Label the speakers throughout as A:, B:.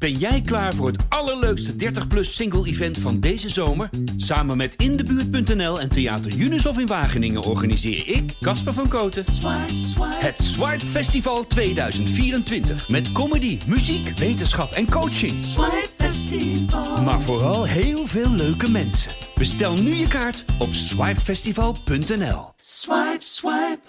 A: Ben jij klaar voor het allerleukste 30-plus single-event van deze zomer? Samen met Indebuurt.nl en Theater Unisof in Wageningen organiseer ik, Casper van Koten, het Swipe Festival 2024. Met comedy, muziek, wetenschap en coaching. Maar vooral heel veel leuke mensen. Bestel nu je kaart op swipefestival.nl.
B: Swipe, swipe.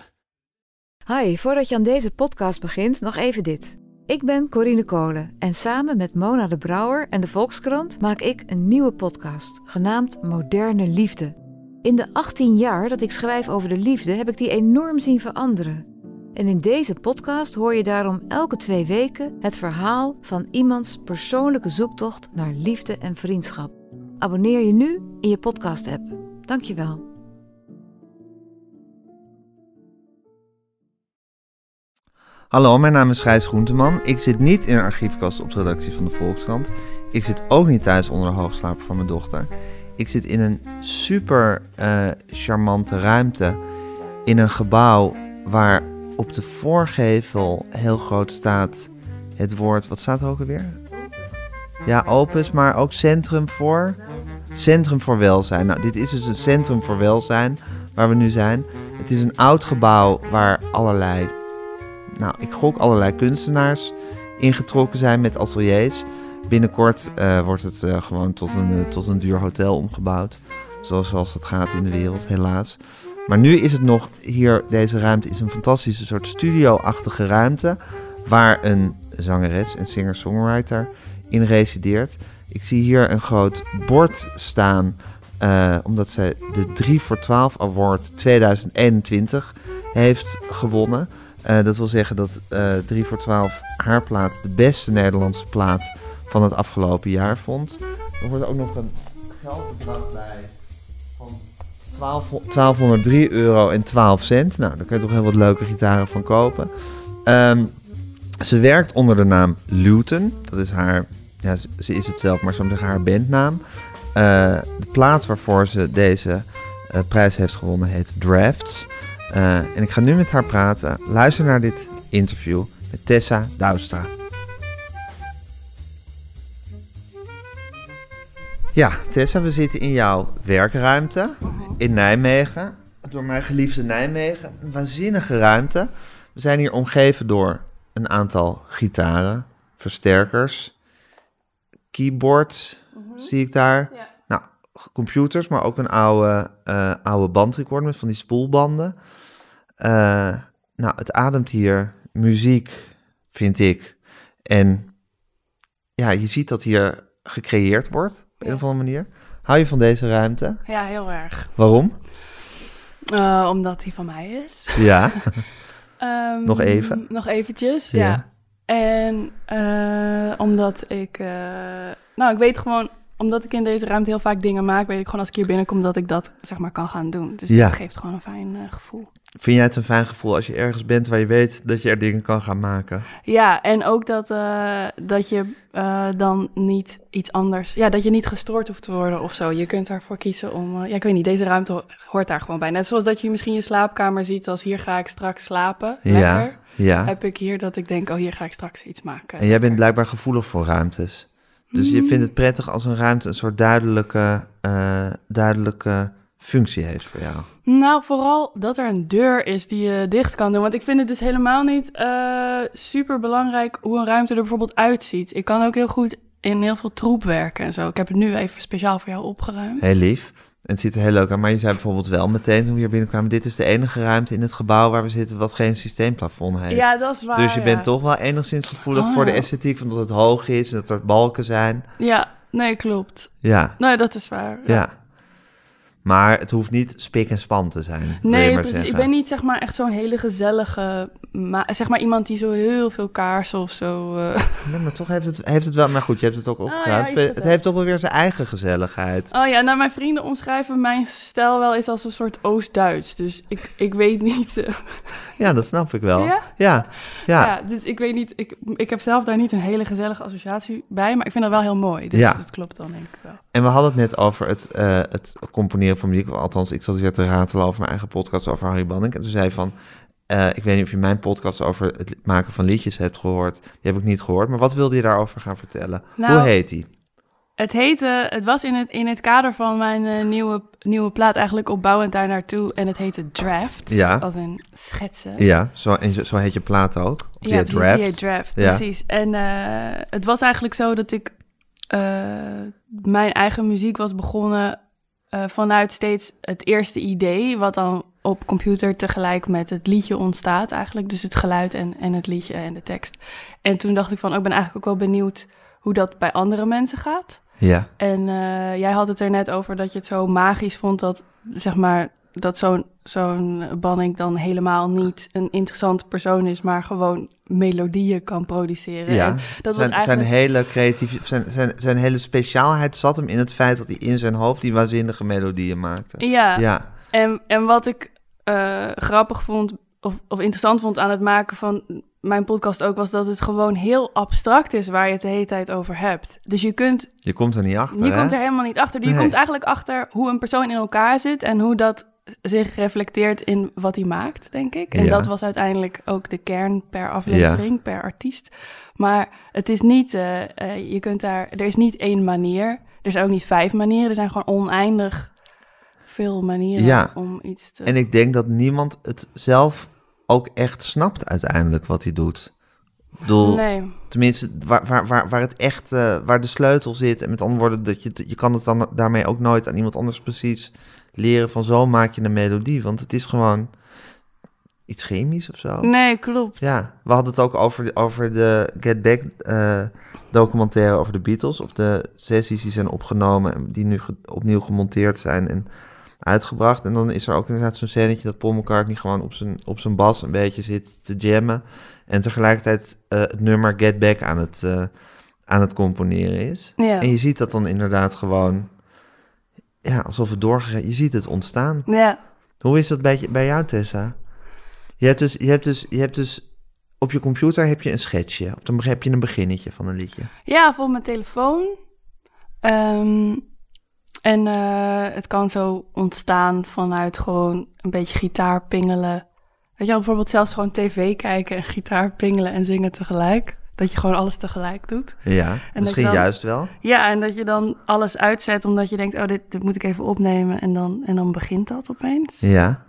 C: Hi, voordat je aan deze podcast begint, nog even dit. Ik ben Corine Kolen en samen met Mona de Brouwer en de Volkskrant maak ik een nieuwe podcast, genaamd Moderne Liefde. In de 18 jaar dat ik schrijf over de liefde heb ik die enorm zien veranderen. En in deze podcast hoor je daarom elke twee weken het verhaal van iemands persoonlijke zoektocht naar liefde en vriendschap. Abonneer je nu in je podcast-app. Dankjewel.
D: Hallo, mijn naam is Gijs Groenteman. Ik zit niet in een archiefkast op de redactie van de Volkskrant. Ik zit ook niet thuis onder de hoogslaper van mijn dochter. Ik zit in een super eh, charmante ruimte in een gebouw waar op de voorgevel heel groot staat het woord, wat staat er ook alweer? Ja, Opus, maar ook Centrum voor, Centrum voor Welzijn. Nou, dit is dus een Centrum voor Welzijn waar we nu zijn. Het is een oud gebouw waar allerlei nou, ik gok allerlei kunstenaars ingetrokken zijn met ateliers. Binnenkort uh, wordt het uh, gewoon tot een, uh, tot een duur hotel omgebouwd. Zoals, zoals dat gaat in de wereld, helaas. Maar nu is het nog hier, deze ruimte is een fantastische soort studio-achtige ruimte. Waar een zangeres, een singer-songwriter in resideert. Ik zie hier een groot bord staan, omdat zij de 3 voor 12 Award 2021 heeft gewonnen. Uh, dat wil zeggen dat uh, 3 voor 12 haar plaat de beste Nederlandse plaat van het afgelopen jaar vond. Er wordt ook nog een geldbedrag bij van 12, 1203 euro en 12 cent. Nou, daar kun je toch heel wat leuke gitaren van kopen. Um, ze werkt onder de naam Luton. Dat is haar, ja, ze is het zelf, maar zeggen haar bandnaam. Uh, de plaat waarvoor ze deze prijs heeft gewonnen heet Drafts. Uh, en ik ga nu met haar praten. Luister naar dit interview met Tessa Douwstra. Ja, Tessa, we zitten in jouw werkruimte in Nijmegen. Door mijn geliefde Nijmegen. Een waanzinnige ruimte. We zijn hier omgeven door een aantal gitaren, versterkers, keyboards, mm -hmm. zie ik daar. Ja. Nou, computers, maar ook een oude, uh, oude bandrecorder met van die spoelbanden. Uh, nou, het ademt hier muziek, vind ik. En ja, je ziet dat hier gecreëerd wordt op een of andere manier. Hou je van deze ruimte?
E: Ja, heel erg.
D: Waarom?
E: Uh, omdat hij van mij is.
D: Ja.
E: um,
D: nog even.
E: Nog eventjes, ja. ja. En uh, omdat ik, nou, ik weet gewoon, omdat ik in deze ruimte heel vaak dingen maak, weet ik gewoon als ik hier binnenkom dat ik dat zeg maar kan gaan doen. Dus
D: Ja.
E: dat geeft gewoon een fijn eh, gevoel.
D: Vind jij het een fijn gevoel als je ergens bent waar je weet dat je er dingen kan gaan maken?
E: Ja, en ook dat, eh, dat je eh, dan niet iets anders, ja, dat je niet gestoord hoeft te worden of zo. Je kunt daarvoor kiezen om, ja, ik weet niet, deze ruimte ho- hoort daar gewoon bij. Net zoals dat je misschien je slaapkamer ziet als hier ga ik straks slapen,
D: Ja,
E: lekker.
D: ja.
E: Heb ik hier dat ik denk, oh, hier ga ik straks iets maken.
D: En jij bent blijkbaar gevoelig voor ruimtes. Dus je vindt het prettig als een ruimte een soort duidelijke, eh, duidelijke functie heeft voor jou.
E: Nou, vooral dat er een deur is die je dicht kan doen. Want ik vind het dus helemaal niet super belangrijk hoe een ruimte er bijvoorbeeld uitziet. Ik kan ook heel goed in heel veel troep werken en zo. Ik heb het nu even speciaal voor jou opgeruimd.
D: Heel lief. En het ziet er heel leuk uit. Maar je zei bijvoorbeeld wel meteen toen we hier binnenkwamen... dit is de enige ruimte in het gebouw waar we zitten... wat geen systeemplafond heeft.
E: Ja, dat is waar.
D: dus je
E: ja.
D: bent toch wel enigszins gevoelig
E: Oh,
D: voor de
E: ja.
D: esthetiek... van dat het hoog is en dat er balken zijn.
E: Ja, nee, klopt.
D: Ja,
E: Nee, dat is waar.
D: ja. Maar het hoeft niet spik en span te zijn.
E: Nee,
D: maar
E: precies.
D: zeggen.
E: ik ben niet zeg maar echt zo'n hele gezellige, ma- zeg maar iemand die zo heel veel kaarsen of zo. eh.
D: Nee, maar toch heeft het, heeft het wel... Maar goed, je hebt het ook opgeruimd.
E: Oh, ja, iets
D: het heeft toch wel weer zijn eigen gezelligheid.
E: Oh ja, nou mijn vrienden omschrijven mijn stijl wel eens als een soort Oost-Duits. Dus ik, ik weet niet. eh,
D: Ja, dat snap ik wel.
E: Ja?
D: Ja, ja.
E: ja. dus ik weet niet. Ik, ik heb zelf daar niet een hele gezellige associatie bij, maar ik vind dat wel heel mooi. Dus
D: Ja.
E: dat klopt dan denk ik wel.
D: En we hadden het net over het, eh, het componeren van muziek. Althans, ik zat weer te ratelen over mijn eigen podcast over Harry Banning. En toen zei van, eh, ik weet niet of je mijn podcast over het maken van liedjes hebt gehoord. Die heb ik niet gehoord. Maar wat wilde je daarover gaan vertellen?
E: Nou,
D: Hoe heet die?
E: Het heette, het was in het, in het kader van mijn eh, nieuwe, nieuwe plaat eigenlijk opbouwend daar naartoe. En het heette Draft,
D: Ja.
E: als in schetsen.
D: Ja, zo, en zo- zo heet je plaat ook. Of die
E: Ja,
D: heet Draft.
E: die heet Draft,
D: Ja.
E: precies. En eh, het was eigenlijk zo dat ik mijn eigen muziek was begonnen eh, vanuit steeds het eerste idee, wat dan op computer tegelijk met het liedje ontstaat eigenlijk. Dus het geluid en, en het liedje en de tekst. En toen dacht ik van, oh, ik ben eigenlijk ook wel benieuwd hoe dat bij andere mensen gaat.
D: Ja,
E: En eh, jij had het er net over dat je het zo magisch vond dat, zeg maar, dat zo'n zo'n Banning dan helemaal niet een interessante persoon is, maar gewoon melodieën kan produceren.
D: ja.
E: En dat
D: zijn,
E: eigenlijk...
D: zijn, hele creatieve, zijn, zijn, zijn hele speciaalheid zat hem in het feit dat hij in zijn hoofd die waanzinnige melodieën maakte.
E: Ja,
D: Ja,
E: En, en wat ik eh, grappig vond, of, of interessant vond aan het maken van mijn podcast ook, was dat het gewoon heel abstract is waar je het de hele tijd over hebt. Dus je kunt
D: je komt er niet achter,
E: Je
D: hè?
E: komt er helemaal niet achter. Je
D: Nee.
E: komt eigenlijk achter hoe een persoon in elkaar zit en hoe dat zich reflecteert in wat hij maakt, denk ik. En
D: Ja.
E: dat was uiteindelijk ook de kern per aflevering, per artiest. Maar het is niet, eh, eh, je kunt daar, er is niet één manier. Er zijn ook niet vijf manieren. Er zijn gewoon oneindig veel manieren
D: Ja.
E: om iets te.
D: En ik denk dat niemand het zelf ook echt snapt uiteindelijk wat hij doet. Ik bedoel,
E: nee.
D: tenminste, waar, waar, waar, waar het echt, eh, waar de sleutel zit. En met andere woorden, dat je, je kan het dan daarmee ook nooit aan iemand anders precies leren van zo maak je een melodie. Want het is gewoon iets chemisch of zo.
E: Nee, klopt.
D: Ja, we hadden het ook over, de- over de Get Back eh, documentaire over de Beatles. Of de sessies die zijn opgenomen en die nu ge- opnieuw gemonteerd zijn en uitgebracht. En dan is er ook inderdaad zo'n scènetje dat Paul McCartney gewoon op zijn, op zijn bas een beetje zit te jammen. En tegelijkertijd eh, het nummer Get Back aan het, eh, aan het componeren is.
E: Ja.
D: En je ziet dat dan inderdaad gewoon, ja, alsof het doorgegaan Je ziet het ontstaan.
E: ja.
D: Hoe is dat bij, bij jou, Tessa? Je hebt, dus, je, hebt dus, je hebt dus op je computer heb je een schetsje. Of dan heb je een beginnetje van een liedje.
E: Ja, voor mijn telefoon. Ehm, en eh, het kan zo ontstaan vanuit gewoon een beetje gitaar pingelen. Weet je wel, bijvoorbeeld zelfs gewoon tv kijken en gitaar pingelen en zingen tegelijk. Dat je gewoon alles tegelijk doet.
D: Ja, misschien
E: dan-
D: juist wel.
E: Ja, en dat je dan alles uitzet omdat je denkt, oh, dit, dit moet ik even opnemen. En dan, en dan begint dat opeens.
D: Ja,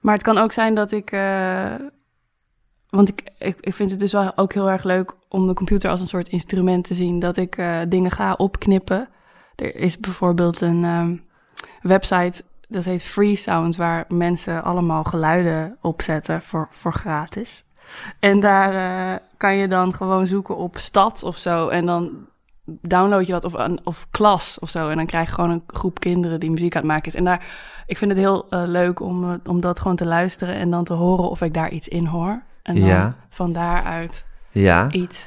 E: Maar het kan ook zijn dat ik. eh, want ik, ik, ik vind het dus wel ook heel erg leuk om de computer als een soort instrument te zien. Dat ik eh, dingen ga opknippen. Er is bijvoorbeeld een ehm, website, dat heet Free Sounds, waar mensen allemaal geluiden opzetten voor, voor gratis. En daar eh, kan je dan gewoon zoeken op stad of zo. En dan download je dat of, een- of klas of zo. En dan krijg je gewoon een groep kinderen die muziek aan het maken is. En daar, ik vind het heel eh, leuk om, eh, om dat gewoon te luisteren en dan te horen of ik daar iets in hoor. En dan
D: Ja.
E: van daaruit
D: ja.
E: iets...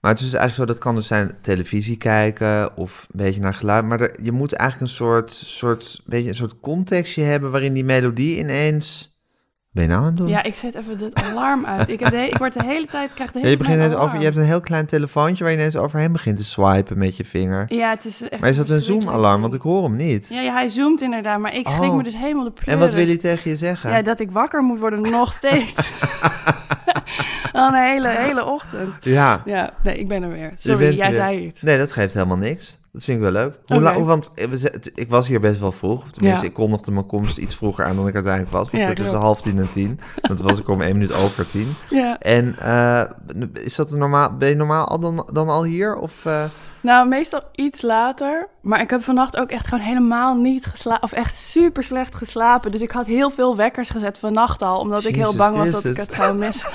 D: Maar het is dus eigenlijk zo, dat kan dus zijn televisie kijken of een beetje naar geluid. Maar er- je moet eigenlijk een soort, soort, beetje een soort contextje hebben waarin die melodie ineens... Ben je nou aan het doen?
E: Ja, ik zet even dit alarm uit. Ik, heb de, ik word de hele tijd, krijg de
D: Ja,
E: hele
D: je, begint
E: tijd
D: over, je hebt een heel klein telefoontje waar je ineens overheen begint te swipen met je vinger.
E: Ja, het is echt
D: Maar is dat een zoom-alarm? Want ik hoor hem niet.
E: Ja, ja, hij zoomt inderdaad, maar ik schrik
D: Oh.
E: me dus helemaal de pleuris.
D: En wat wil hij tegen je zeggen?
E: Ja, dat ik wakker moet worden nog steeds. Al een hele, hele ochtend.
D: ja.
E: Ja, nee, ik ben er weer. Sorry, jij
D: weer.
E: zei het.
D: Nee, dat geeft helemaal niks. Dat vind ik wel leuk. Hoe want eh, ik was hier best wel vroeg. Tenminste,
E: Ja.
D: ik kondigde mijn komst iets vroeger aan dan ik uiteindelijk was. Want
E: Ja,
D: het tussen
E: klopt.
D: half tien en tien. Want was ik om één minuut over tien.
E: Ja.
D: En eh, is dat normaal, ben je normaal al dan, dan al hier? Of, eh,
E: Nou, meestal iets later. Maar ik heb vannacht ook echt gewoon helemaal niet geslapen. Of echt super slecht geslapen. Dus ik had heel veel wekkers gezet vannacht al. Omdat ik heel bang was dat ik het zou missen.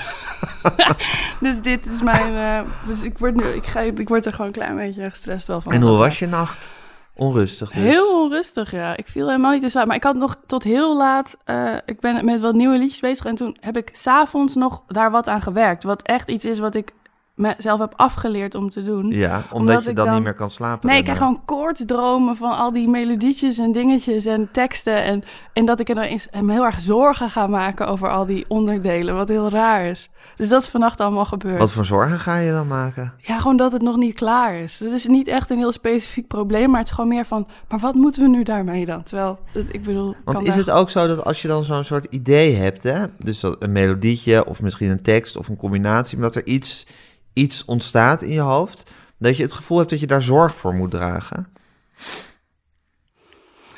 E: dus dit is mijn... eh, dus ik word, nu, ik, ga, ik word er gewoon een klein beetje gestrest wel van.
D: en hoe was je nacht? Onrustig dus.
E: Heel onrustig, ja. Ik viel helemaal niet in slaap. Maar ik had nog tot heel laat... eh, ik ben met wat nieuwe liedjes bezig. En toen heb ik s'avonds nog daar wat aan gewerkt. Wat echt iets is wat ik mezelf heb afgeleerd om te doen.
D: Ja, omdat,
E: Omdat
D: je
E: ik
D: dan,
E: dan-
D: niet meer kan slapen.
E: Nee, ik krijg gewoon koortsdromen van al die melodietjes en dingetjes en teksten. En, en dat ik er dan eens me heel erg zorgen ga maken over al die onderdelen, wat heel raar is. Dus dat is vannacht allemaal gebeurd.
D: Wat voor zorgen ga je dan maken?
E: Ja, gewoon dat het nog niet klaar is. Het is niet echt een heel specifiek probleem, maar het is gewoon meer van... maar wat moeten we nu daarmee dan? Terwijl, ik bedoel...
D: Want is
E: daar-
D: het ook zo dat als je dan zo'n soort idee hebt, hè, dus dat een melodietje of misschien een tekst of een combinatie, maar dat er iets, iets ontstaat in je hoofd, dat je het gevoel hebt dat je daar zorg voor moet dragen?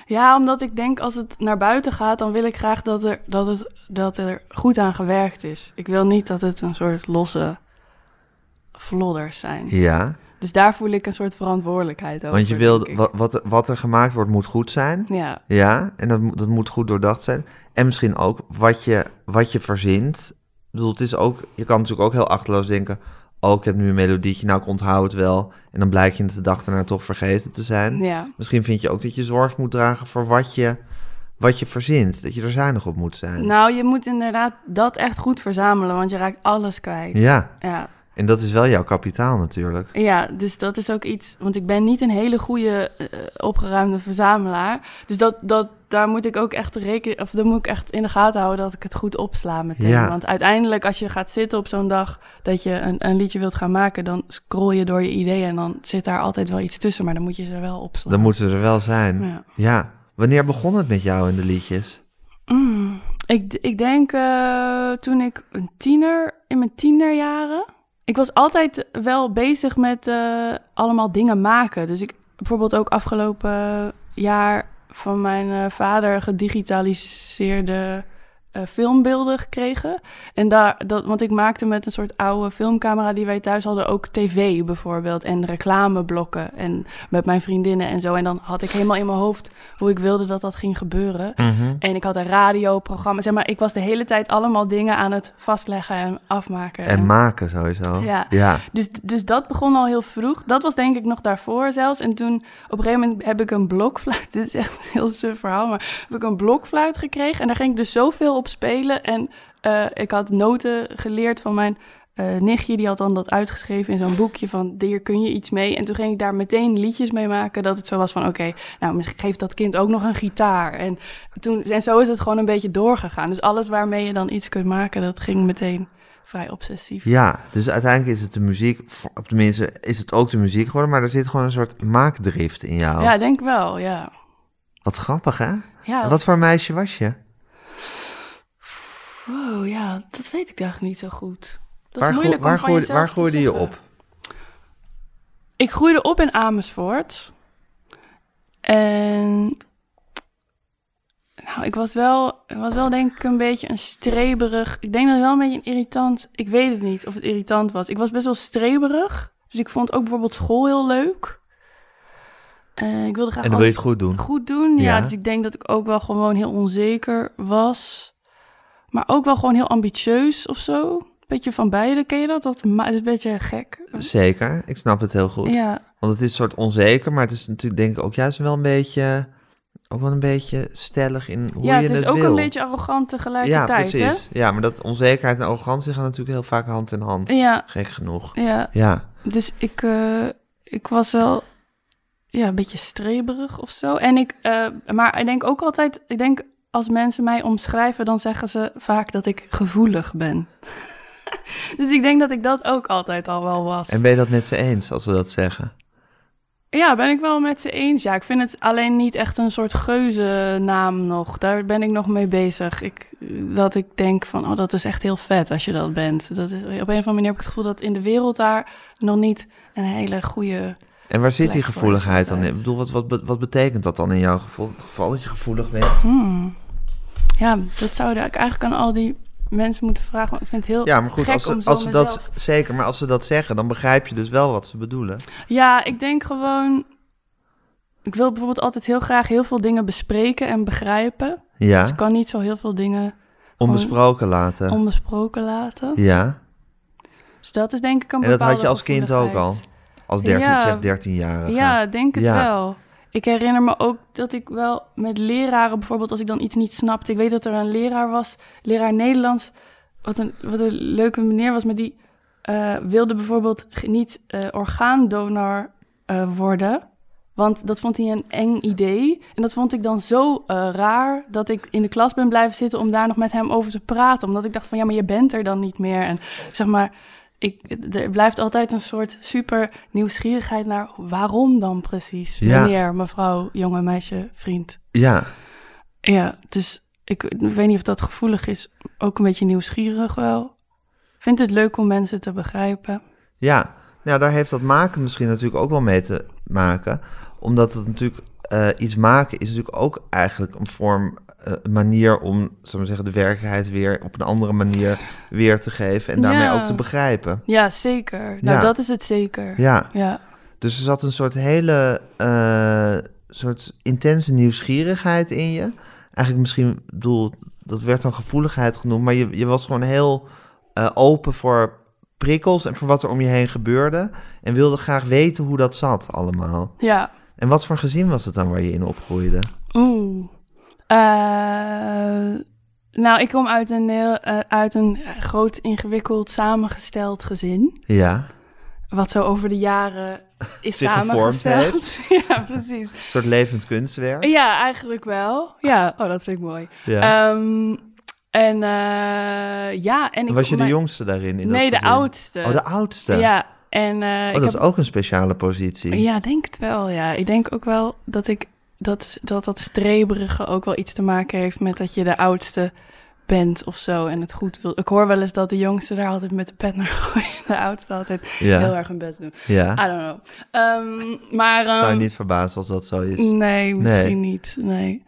E: Ja, omdat ik denk als het naar buiten gaat, dan wil ik graag dat er, dat het, dat er goed aan gewerkt is. Ik wil niet dat het een soort losse flodders zijn.
D: Ja,
E: Dus daar voel ik een soort verantwoordelijkheid over.
D: want je wil, wat, wat, wat er gemaakt wordt moet goed zijn.
E: Ja,
D: Ja, en dat, moet- dat moet goed doordacht zijn. En misschien ook wat je, wat je verzint. Ik bedoel, het is ook, je kan natuurlijk ook heel achterloos denken... oh, ik heb nu een melodietje, nou, ik onthoud het wel. En dan blijkt je het de dag daarna toch vergeten te zijn.
E: ja.
D: Misschien vind je ook dat je zorg moet dragen voor wat je, wat je verzint. Dat je er zuinig op moet zijn.
E: Nou, je moet inderdaad dat echt goed verzamelen, want je raakt alles kwijt.
D: ja,
E: Ja.
D: en dat is wel jouw kapitaal natuurlijk.
E: Ja, dus dat is ook iets. Want ik ben niet een hele goede eh, opgeruimde verzamelaar. Dus dat, dat, daar moet ik ook echt rekenen. Of dan moet ik echt in de gaten houden dat ik het goed opsla meteen.
D: Ja.
E: Want uiteindelijk, als je gaat zitten op zo'n dag dat je een, een liedje wilt gaan maken, dan scroll je door je ideeën en dan zit daar altijd wel iets tussen. Maar dan moet je ze wel opslaan.
D: Dan moeten ze er wel zijn.
E: Ja.
D: Ja. Wanneer begon het met jou in de liedjes?
E: Mm, ik, ik denk eh, toen ik een tiener, in mijn tienerjaren. Ik was altijd wel bezig met eh, allemaal dingen maken. Dus ik bijvoorbeeld ook afgelopen jaar van mijn eh, vader gedigitaliseerde eh, filmbeelden gekregen. En daar, dat, want ik maakte met een soort oude filmcamera die wij thuis hadden ook tv bijvoorbeeld. En reclameblokken en met mijn vriendinnen en zo. En dan had ik helemaal in mijn hoofd hoe ik wilde dat dat ging gebeuren. En ik had een radioprogramma. Zeg maar, ik was de hele tijd allemaal dingen aan het vastleggen en afmaken.
D: En maken sowieso.
E: Ja.
D: ja.
E: Dus, dus dat begon al heel vroeg. Dat was denk ik nog daarvoor zelfs. En toen op een gegeven moment heb ik een blokfluit. Dit is echt een heel suf verhaal. Maar heb ik een blokfluit gekregen. En daar ging ik dus zoveel op spelen. En eh, ik had noten geleerd van mijn eh, nichtje. Die had dan dat uitgeschreven in zo'n boekje van... hier kun je iets mee. En toen ging ik daar meteen liedjes mee maken. Dat het zo was van oké, nou misschien geeft dat kind ook nog een gitaar. En, toen, en zo is het gewoon een beetje doorgegaan. Dus alles waarmee je dan iets kunt maken, dat ging meteen vrij obsessief.
D: Ja, dus uiteindelijk is het de muziek, of tenminste is het ook de muziek geworden, maar er zit gewoon een soort maakdrift in jou.
E: Ja, denk wel, ja.
D: Wat grappig, hè?
E: ja
D: En wat voor meisje was je?
E: Wow, ja, dat weet ik eigenlijk niet zo goed. Dat
D: waar
E: is moeilijk
D: waar
E: om
D: groeide, waar groeide je op?
E: Ik groeide op in Amersfoort. En... Nou, ik was wel, was wel denk ik een beetje een streberig... Ik denk dat het wel een beetje een irritant... Ik weet het niet of het irritant was. Ik was best wel streberig. Dus ik vond ook bijvoorbeeld school heel leuk. Eh, ik wilde graag
D: En dan wil je het goed doen.
E: goed doen. Ja.
D: Ja.
E: dus ik denk dat ik ook wel gewoon heel onzeker was. Maar ook wel gewoon heel ambitieus of zo. Beetje van beide. Ken je dat? Dat is een beetje gek.
D: Zeker, ik snap het heel goed.
E: Ja,
D: Want het is een soort onzeker, maar het is natuurlijk denk ik ook juist wel een beetje, ook wel een beetje stellig in hoe
E: ja
D: je
E: het is
D: het
E: ook
D: wil.
E: een beetje arrogant
D: ja,
E: tegelijkertijd.
D: precies. Ja, maar dat onzekerheid en arrogantie gaan natuurlijk heel vaak hand in hand.
E: Ja,
D: Gek genoeg.
E: ja,
D: Ja,
E: dus ik, eh, ik was wel ja, een beetje streberig of zo. En ik, eh, maar ik denk ook altijd, ik denk als mensen mij omschrijven, dan zeggen ze vaak dat ik gevoelig ben. dus ik denk dat ik dat ook altijd al wel was.
D: en ben je dat met ze eens als ze dat zeggen?
E: Ja, ben ik wel met ze eens. Ja, ik vind het alleen niet echt een soort geuzennaam nog. Daar ben ik nog mee bezig. Ik, dat ik denk van, oh, dat is echt heel vet als je dat bent. Dat is, op een of andere manier heb ik het gevoel dat in de wereld daar nog niet een hele goede...
D: En waar zit die gevoeligheid dan in? Ik bedoel, wat, wat, wat betekent dat dan in jouw geval, geval dat je gevoelig bent?
E: Hmm. Ja, dat zou ik eigenlijk aan al die mensen moeten vragen. Maar ik vind het heel
D: Ja, maar goed, als ze, als ze dat, zeker, maar als ze dat zeggen, dan begrijp je dus wel wat ze bedoelen.
E: Ja, ik denk gewoon... Ik wil bijvoorbeeld altijd heel graag heel veel dingen bespreken en begrijpen.
D: Ja,
E: Dus ik kan niet zo heel veel dingen
D: onbesproken laten.
E: onbesproken laten.
D: Ja,
E: Dus dat is denk ik een
D: en dat had je
E: bepaalde
D: als kind ook al. Als 13,
E: Ja.
D: zeg 13 jaar.
E: Ja, ik denk het
D: Ja.
E: wel. Ik herinner me ook dat ik wel met leraren, bijvoorbeeld als ik dan iets niet snapte. Ik weet dat er een leraar was, leraar Nederlands, wat een, wat een leuke meneer was, maar die eh, wilde bijvoorbeeld niet eh, orgaandonor eh, worden. Want dat vond hij een eng idee. En dat vond ik dan zo raar dat ik in de klas ben blijven zitten om daar nog met hem over te praten. Omdat ik dacht van ja, maar je bent er dan niet meer. En zeg maar, ik, er blijft altijd een soort super nieuwsgierigheid naar waarom dan precies?
D: Ja.
E: Wanneer, mevrouw, jonge meisje, vriend.
D: Ja,
E: Ja, dus ik, ik weet niet of dat gevoelig is. Ook een beetje nieuwsgierig wel. Ik vind het leuk om mensen te begrijpen.
D: ja. Nou, daar heeft dat maken misschien natuurlijk ook wel mee te maken. Omdat het natuurlijk eh, iets maken is natuurlijk ook eigenlijk een vorm, eh, een manier om, zullen we maar zeggen, de werkelijkheid weer op een andere manier weer te geven. En daarmee
E: Ja.
D: ook te begrijpen.
E: Ja, zeker. Nou,
D: Ja.
E: dat is het zeker.
D: Ja,
E: Ja.
D: dus er zat een soort hele, eh, soort intense nieuwsgierigheid in je. Eigenlijk misschien, ik bedoel, dat werd dan gevoeligheid genoemd, maar je, je was gewoon heel open voor prikkels en voor wat er om je heen gebeurde. En wilde graag weten hoe dat zat allemaal.
E: Ja.
D: En wat voor gezin was het dan waar je in opgroeide?
E: Oeh. Eh, nou, ik kom uit een, heel, eh, uit een groot, ingewikkeld, samengesteld gezin.
D: Ja,
E: Wat zo over de jaren is
D: Zich
E: samengesteld. ja, precies.
D: een soort levend kunstwerk.
E: Ja, eigenlijk wel. Ja, oh, dat vind ik mooi.
D: Ja.
E: Ehm, en eh, ja, en ik
D: was je de jongste daarin? In dat
E: Nee, de
D: gezin?
E: oudste.
D: Oh, de oudste.
E: Ja, en eh,
D: Oh,
E: ik
D: dat
E: heb
D: is ook een speciale positie.
E: Ja, denk het wel. Ja, ik denk ook wel dat ik dat dat dat streberige ook wel iets te maken heeft met dat je de oudste bent of zo en het goed wil. Ik hoor wel eens dat de jongste daar altijd met de pet naar gooien, de oudste altijd
D: Ja.
E: heel erg hun best doen.
D: ja.
E: I don't know. Ehm, maar
D: Zou je
E: ehm,
D: niet verbazen als dat zo is.
E: Nee, misschien niet. Nee.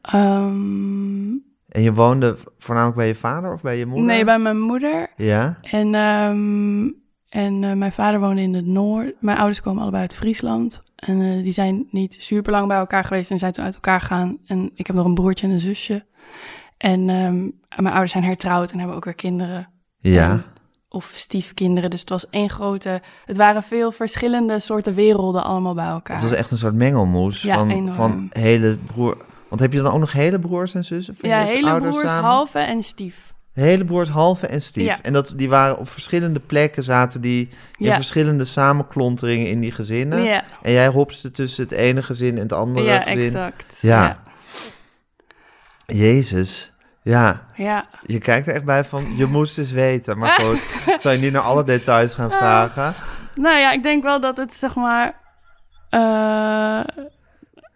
E: Ehm,
D: En je woonde voornamelijk bij je vader of bij je moeder?
E: nee, bij mijn moeder.
D: Ja?
E: En, en eh, mijn vader woonde in het noord. Mijn ouders komen allebei uit Friesland. En eh, die zijn niet super lang bij elkaar geweest en zijn toen uit elkaar gegaan. En ik heb nog een broertje en een zusje. En ehm, mijn ouders zijn hertrouwd en hebben ook weer kinderen.
D: Ja.
E: En- of stiefkinderen. Dus het was één grote... Het waren veel verschillende soorten werelden allemaal bij elkaar.
D: Het was echt een soort mengelmoes
E: Ja,
D: van,
E: enorm.
D: van hele broer... Want heb je dan ook nog hele broers en zussen? van
E: ja, hele broers,
D: samen?
E: halve en stief.
D: Hele broers, halve en stief.
E: Ja.
D: En dat, die waren op verschillende plekken, zaten die in
E: Ja.
D: verschillende samenklonteringen in die gezinnen.
E: Ja,
D: En jij hopste tussen het ene gezin en het andere
E: ja
D: gezin.
E: exact.
D: Ja. Jezus. Ja,
E: Ja.
D: je kijkt er echt bij van, je moest eens weten. Maar goed, ik zal je niet naar alle details gaan vragen.
E: Nou ja, ik denk wel dat het zeg maar. eh,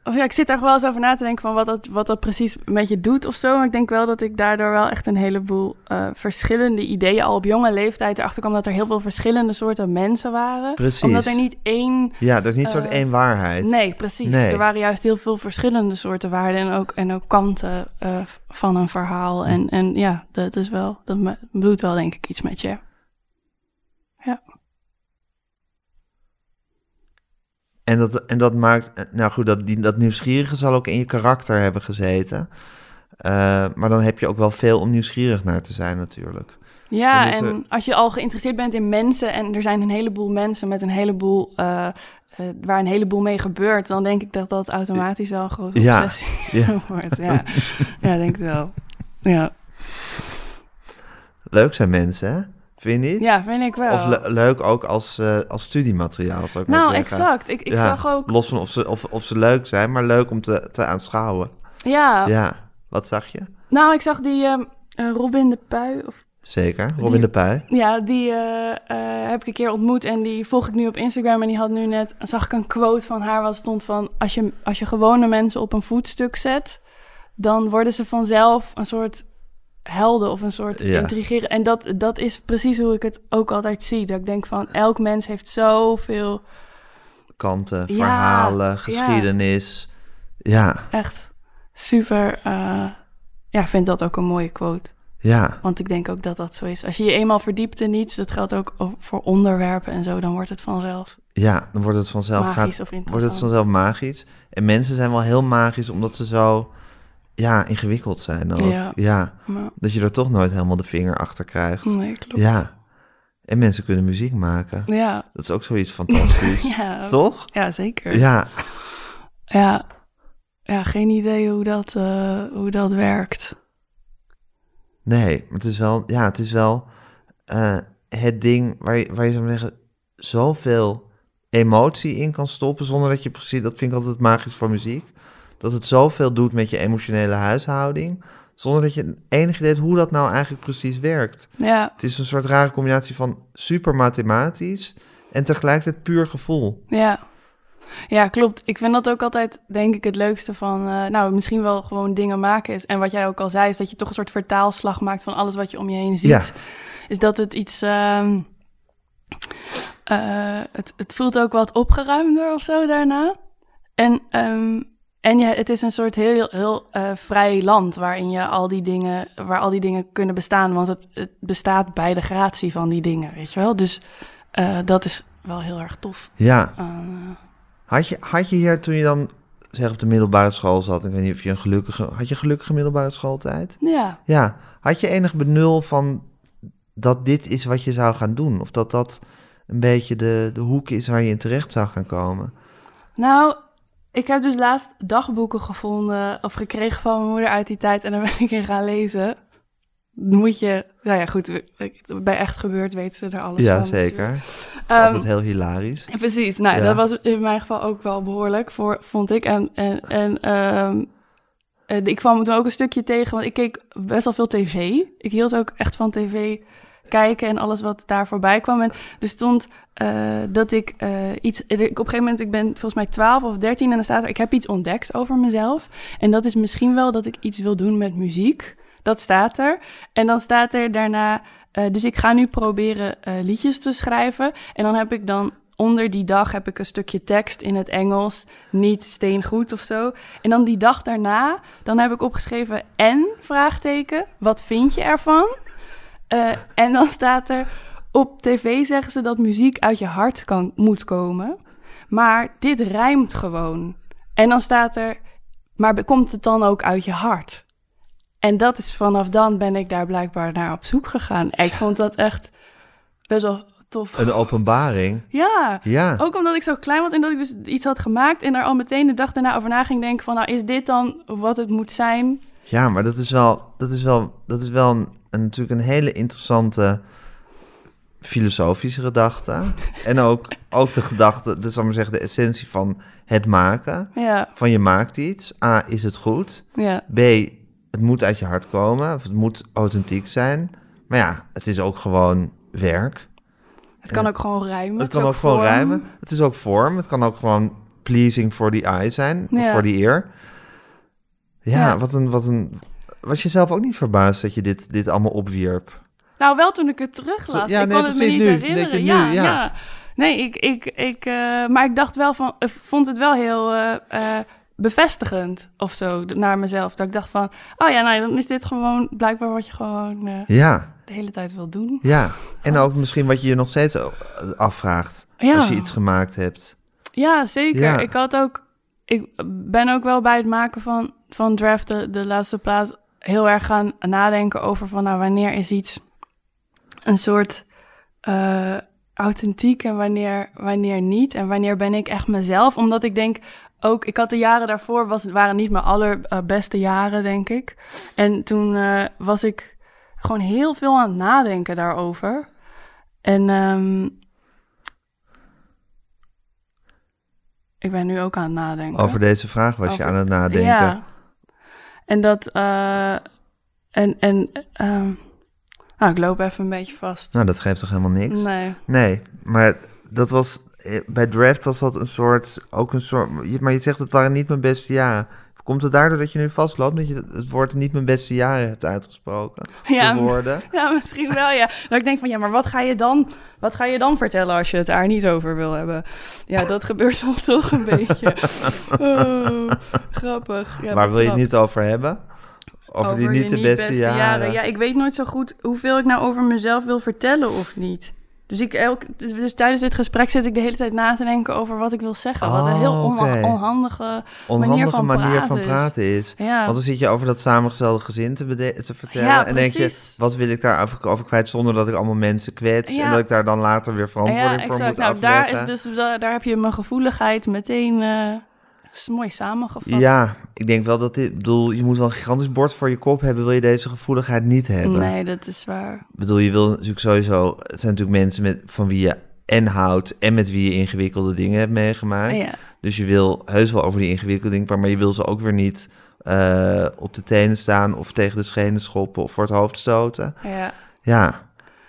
E: of ja, ik zit daar wel eens over na te denken van wat dat, wat dat precies met je doet of zo. Maar ik denk wel dat ik daardoor wel echt een heleboel eh, verschillende ideeën al op jonge leeftijd erachter kwam dat er heel veel verschillende soorten mensen waren.
D: Precies.
E: Omdat er niet één.
D: Ja, dat is niet soort
E: Eh,
D: één waarheid.
E: Nee, precies.
D: Nee.
E: Er waren juist heel veel verschillende soorten waarden en ook, en ook kanten eh, van een verhaal. En, en ja, dat is wel, dat doet wel denk ik iets met je.
D: En dat, en dat maakt, nou goed, dat, die, dat nieuwsgierige zal ook in je karakter hebben gezeten. Eh, maar dan heb je ook wel veel om nieuwsgierig naar te zijn natuurlijk.
E: Ja, en als je al geïnteresseerd bent in mensen en er zijn een heleboel mensen met een heleboel, eh, eh, waar een heleboel mee gebeurt, dan denk ik dat dat automatisch wel een grote
D: Ja,
E: obsessie
D: ja.
E: wordt. Ja, ja denk het wel. Ja,
D: Leuk zijn mensen, hè? Vind je niet?
E: ja vind ik wel.
D: Of le- leuk ook als, eh, als studiemateriaal, zou ik
E: nou,
D: zeggen.
E: exact. Ik, ik
D: Ja,
E: zag ook,
D: Los van of ze, of, of ze leuk zijn, maar leuk om te, te aanschouwen.
E: ja,
D: Ja, wat zag je?
E: nou, ik zag die ehm, eh, Robin de Pui, of
D: Zeker. Robin
E: Die-
D: de Pui.
E: Ja, die eh, heb ik een keer ontmoet en die volg ik nu op Instagram. En die had nu net, zag ik een quote van haar waar stond van... Als je, als je gewone mensen op een voetstuk zet, dan worden ze vanzelf een soort helden of een soort
D: Ja.
E: intrigeren. En dat, dat is precies hoe ik het ook altijd zie. Dat ik denk van, elk mens heeft zoveel,
D: Kanten,
E: Ja,
D: verhalen, geschiedenis. Ja,
E: echt super... eh, ja, ik vind dat ook een mooie quote.
D: ja,
E: Want ik denk ook dat dat zo is. Als je je eenmaal verdiept in iets, dat geldt ook voor onderwerpen en zo, dan wordt het vanzelf
D: ja. Dan wordt het vanzelf,
E: magisch
D: gaat,
E: of
D: wordt het vanzelf magisch. En mensen zijn wel heel magisch, omdat ze zo ja, ingewikkeld zijn ook.
E: Ja.
D: Dat je er toch nooit helemaal de vinger achter krijgt.
E: nee, klopt.
D: Ja. En mensen kunnen muziek maken.
E: Ja.
D: Dat is ook zoiets fantastisch.
E: Ja,
D: Toch?
E: ja zeker. Ja.
D: Ja.
E: ja. geen idee hoe dat, eh, hoe dat werkt.
D: Nee, maar het is wel, ja, het is wel, eh, het ding waar je, waar je zou zeggen, zoveel emotie in kan stoppen zonder dat je precies, dat vind ik altijd magisch voor muziek, dat het zoveel doet met je emotionele huishouding, zonder dat je enig idee hebt hoe dat nou eigenlijk precies werkt.
E: Ja,
D: Het is een soort rare combinatie van super mathematisch en tegelijkertijd puur gevoel.
E: ja. Ja, klopt. Ik vind dat ook altijd, denk ik, het leukste van... eh, nou, misschien wel gewoon dingen maken is. En wat jij ook al zei, is dat je toch een soort vertaalslag maakt... van alles wat je om je heen ziet.
D: Ja.
E: Is dat het iets... ehm, eh, het, het voelt ook wat opgeruimder of zo daarna. En, ehm, en ja, het is een soort heel, heel eh, vrij land... waarin je al die dingen, waar al die dingen kunnen bestaan. Want het, het bestaat bij de gratie van die dingen, weet je wel? Dus eh, dat is wel heel erg tof.
D: Ja,
E: eh,
D: had je, had je hier toen je dan zeg op de middelbare school zat, ik weet niet of je een gelukkige, had je een gelukkige middelbare schooltijd?
E: Ja,
D: Ja, had je enig benul van dat dit is wat je zou gaan doen? Of dat dat een beetje de, de hoek is waar je in terecht zou gaan komen?
E: nou, ik heb dus laatst dagboeken gevonden of gekregen van mijn moeder uit die tijd en daar ben ik in gaan lezen. Moet je, nou ja, goed, bij echt gebeurd weten ze er alles
D: ja,
E: van.
D: zeker.
E: natuurlijk. Ehm,
D: Altijd heel hilarisch.
E: Ja, Precies, nou
D: Ja.
E: dat was in mijn geval ook wel behoorlijk, voor, vond ik. En, en, en, ehm, en ik kwam toen ook een stukje tegen, want ik keek best wel veel tv. Ik hield ook echt van tv kijken en alles wat daar voorbij kwam. En er stond eh, dat ik eh, iets... Op een gegeven moment, ik ben volgens mij 12 of 13 en dan staat er... Ik heb iets ontdekt over mezelf. En dat is misschien wel dat ik iets wil doen met muziek. Dat staat er. En dan staat er daarna... eh, dus ik ga nu proberen liedjes te schrijven. En dan heb ik dan onder die dag heb ik een stukje tekst in het Engels, niet steengoed of zo. En dan die dag daarna, dan heb ik opgeschreven en vraagteken, wat vind je ervan? Eh, en dan staat er op tv zeggen ze dat muziek uit je hart kan, moet komen, maar dit rijmt gewoon. En dan staat er, maar komt het dan ook uit je hart? En dat is vanaf dan ben ik daar blijkbaar naar op zoek gegaan. Ik vond dat echt best wel tof.
D: Een openbaring.
E: Ja,
D: Ja,
E: ook omdat ik zo klein was en dat ik dus iets had gemaakt en daar al meteen de dag daarna over na ging denken van, nou is dit dan wat het moet zijn?
D: ja maar dat is wel, dat is wel, dat is wel een, een- natuurlijk een hele interessante filosofische gedachte. En ook, ook de gedachte, dus zal maar zeggen, de essentie van het maken.
E: Ja,
D: Van je maakt iets. A, is het goed?
E: ja,
D: B, het moet uit je hart komen. Of het moet authentiek zijn. Maar ja, het is ook gewoon werk.
E: het kan ook gewoon rijmen.
D: Het kan ook gewoon rijmen. Het is ook vorm. Het kan ook gewoon pleasing for the eye zijn.
E: Ja.
D: voor the ear. Ja,
E: Ja.
D: Wat, een, wat een... Was je zelf ook niet verbaasd dat je dit, dit allemaal opwierp?
E: Nou, wel toen ik het teruglas.
D: Ja,
E: ik
D: nee,
E: kon het me niet
D: nu.
E: herinneren.
D: Nu,
E: ja,
D: ja.
E: ja. Nee, ik, ik, ik, eh, maar ik dacht wel van, ik vond het wel heel eh, bevestigend of zo naar mezelf. Dat ik dacht van, oh ja, nou, dan is dit gewoon blijkbaar wat je gewoon
D: Ja,
E: de hele tijd wil doen.
D: ja. En ook misschien wat je je nog steeds afvraagt
E: Ja.
D: als je iets gemaakt hebt.
E: Ja, zeker.
D: Ja.
E: Ik had ook. Ik ben ook wel bij het maken van, van draft, de, de laatste plaat, heel erg gaan nadenken over van nou, wanneer is iets een soort eh, authentiek en wanneer, wanneer niet. En wanneer ben ik echt mezelf. Omdat ik denk ook, ik had de jaren daarvoor, was, waren niet mijn allerbeste jaren, denk ik. En toen eh, was ik gewoon heel veel aan het nadenken daarover. En ehm, ik ben nu ook aan het nadenken.
D: Over deze vraag was je aan het nadenken.
E: Ja. En dat, eh, en, en, ehm, nou, ik loop even een beetje vast.
D: Nou, dat geeft toch helemaal niks?
E: Nee.
D: Nee, maar dat was... eh, Bij draft was dat een soort... Ook een soort... Maar je zegt het waren niet mijn beste jaren. Komt het daardoor dat je nu vastloopt? Dat je het woord niet mijn beste jaren hebt uitgesproken?
E: Ja,
D: De woorden?
E: ja, misschien wel, ja. Dat ik denk van, ja, maar wat ga je dan, wat ga je dan vertellen als je het daar niet over wil hebben? Ja, dat gebeurt dan toch een beetje. Oh, grappig. Ja,
D: Waar wil je het niet over hebben? Over, die niet de beste, jaren.
E: Ja, ik weet nooit zo goed hoeveel ik nou over mezelf wil vertellen of niet. Dus, ik elk, dus tijdens dit gesprek zit ik de hele tijd na te denken over wat ik wil zeggen. wat een heel onha-
D: oké.
E: onhandige
D: Onhandige
E: van
D: manier
E: praten
D: van praten is.
E: Ja.
D: Want dan zit je over dat samengestelde gezin te, vertellen.
E: Ja,
D: en denk je, wat wil ik daar over, over kwijt zonder dat ik allemaal mensen kwets.
E: Ja.
D: En dat ik daar dan later weer verantwoording
E: ja,
D: voor moet
E: Nou,
D: afleggen.
E: daar, is dus, daar, daar heb je mijn gevoeligheid meteen eh, is mooi samengevat.
D: Ja, ik denk wel dat dit... Ik bedoel, je moet wel een gigantisch bord voor je kop hebben... wil je deze gevoeligheid niet hebben.
E: Nee, dat is waar.
D: Ik bedoel, je wil natuurlijk sowieso... Het zijn natuurlijk mensen met, van wie je en houdt... en met wie je ingewikkelde dingen hebt meegemaakt.
E: Ja.
D: Dus je wil heus wel over die ingewikkelde dingen... maar je wil ze ook weer niet eh, op de tenen staan... of tegen de schenen schoppen of voor het hoofd stoten.
E: Ja.
D: Ja,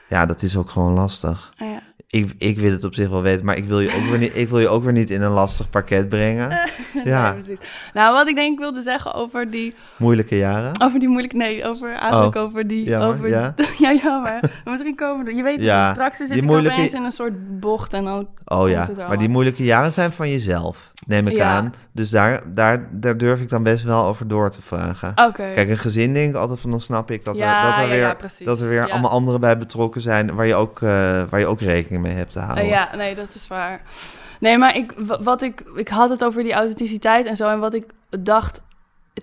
D: ja dat is ook gewoon lastig.
E: ja.
D: Ik, ik wil het op zich wel weten, maar ik wil je ook weer niet, ik wil je ook weer niet in een lastig pakket brengen. Ja,
E: Nee, precies. Nou, wat ik denk ik wilde zeggen over die,
D: moeilijke jaren.
E: over die moeilijke... Nee, over, eigenlijk
D: Oh,
E: over die...
D: jammer,
E: over,
D: ja.
E: ja, jammer. Maar misschien komen er... Je weet
D: Ja,
E: niet, straks zit
D: die
E: ik
D: moeilijke-
E: opeens in een soort bocht en dan...
D: Oh ja, maar die moeilijke jaren zijn van jezelf, neem ik
E: Ja.
D: aan. Dus daar, daar, daar durf ik dan best wel over door te vragen.
E: Oké.
D: Kijk, een gezin denk ik altijd van, dan snap ik dat er, dat er weer, dat er weer allemaal anderen bij betrokken zijn waar je ook, eh, waar je ook rekening mee hebt te houden.
E: Eh, ja, nee, dat is waar. Nee, maar ik, wa- wat ik, ik had het over die authenticiteit en zo. En wat ik dacht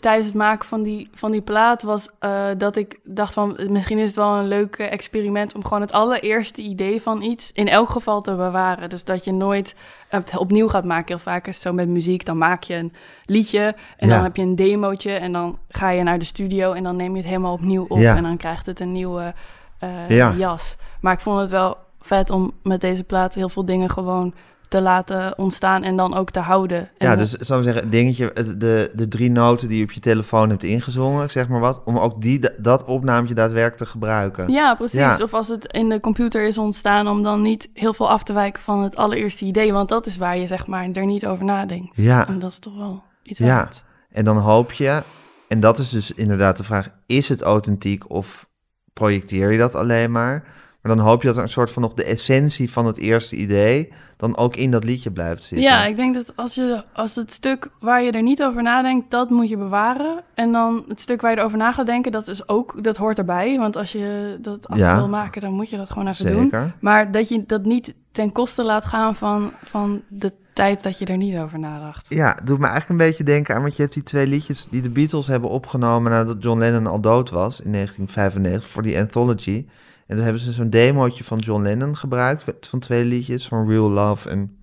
E: tijdens het maken van die, van die plaat was eh, dat ik dacht van... misschien is het wel een leuk experiment om gewoon het allereerste idee van iets... in elk geval te bewaren. Dus dat je nooit het opnieuw gaat maken. Heel vaak is het zo met muziek, dan maak je een liedje... en
D: Ja.
E: dan heb je een demootje en dan ga je naar de studio... en dan neem je het helemaal opnieuw op
D: Ja.
E: en dan krijgt het een nieuwe eh,
D: Ja.
E: jas. Maar ik vond het wel vet om met deze plaat heel veel dingen gewoon te laten ontstaan en dan ook te houden. En
D: Ja, dus zou ik zeggen, dingetje, de, de drie noten die je op je telefoon hebt ingezongen, zeg maar wat, om ook die, dat opnaamtje daadwerkelijk te gebruiken.
E: Ja, precies.
D: Ja.
E: Of als het in de computer is ontstaan, om dan niet heel veel af te wijken van het allereerste idee. Want dat is waar je zeg maar er niet over nadenkt.
D: Ja.
E: En dat is toch wel iets
D: Ja.
E: waard.
D: En dan hoop je, en dat is dus inderdaad de vraag, is het authentiek of projecteer je dat alleen maar? Maar dan hoop je dat er een soort van nog de essentie van het eerste idee dan ook in dat liedje blijft zitten.
E: Ja, ik denk dat als, je, als het stuk waar je er niet over nadenkt, dat moet je bewaren. En dan het stuk waar je erover na gaat denken, dat, is ook, dat hoort erbij. Want als je dat af
D: Ja.
E: wil maken, dan moet je dat gewoon even doen.
D: Zeker.
E: Maar dat je dat niet ten koste laat gaan van, van de tijd dat je er niet over nadacht.
D: Ja, doet me eigenlijk een beetje denken aan, want je hebt die twee liedjes die de Beatles hebben opgenomen nadat John Lennon al dood was in 1995 voor die anthology. En toen hebben ze zo'n demootje van John Lennon gebruikt van twee liedjes, van Real Love en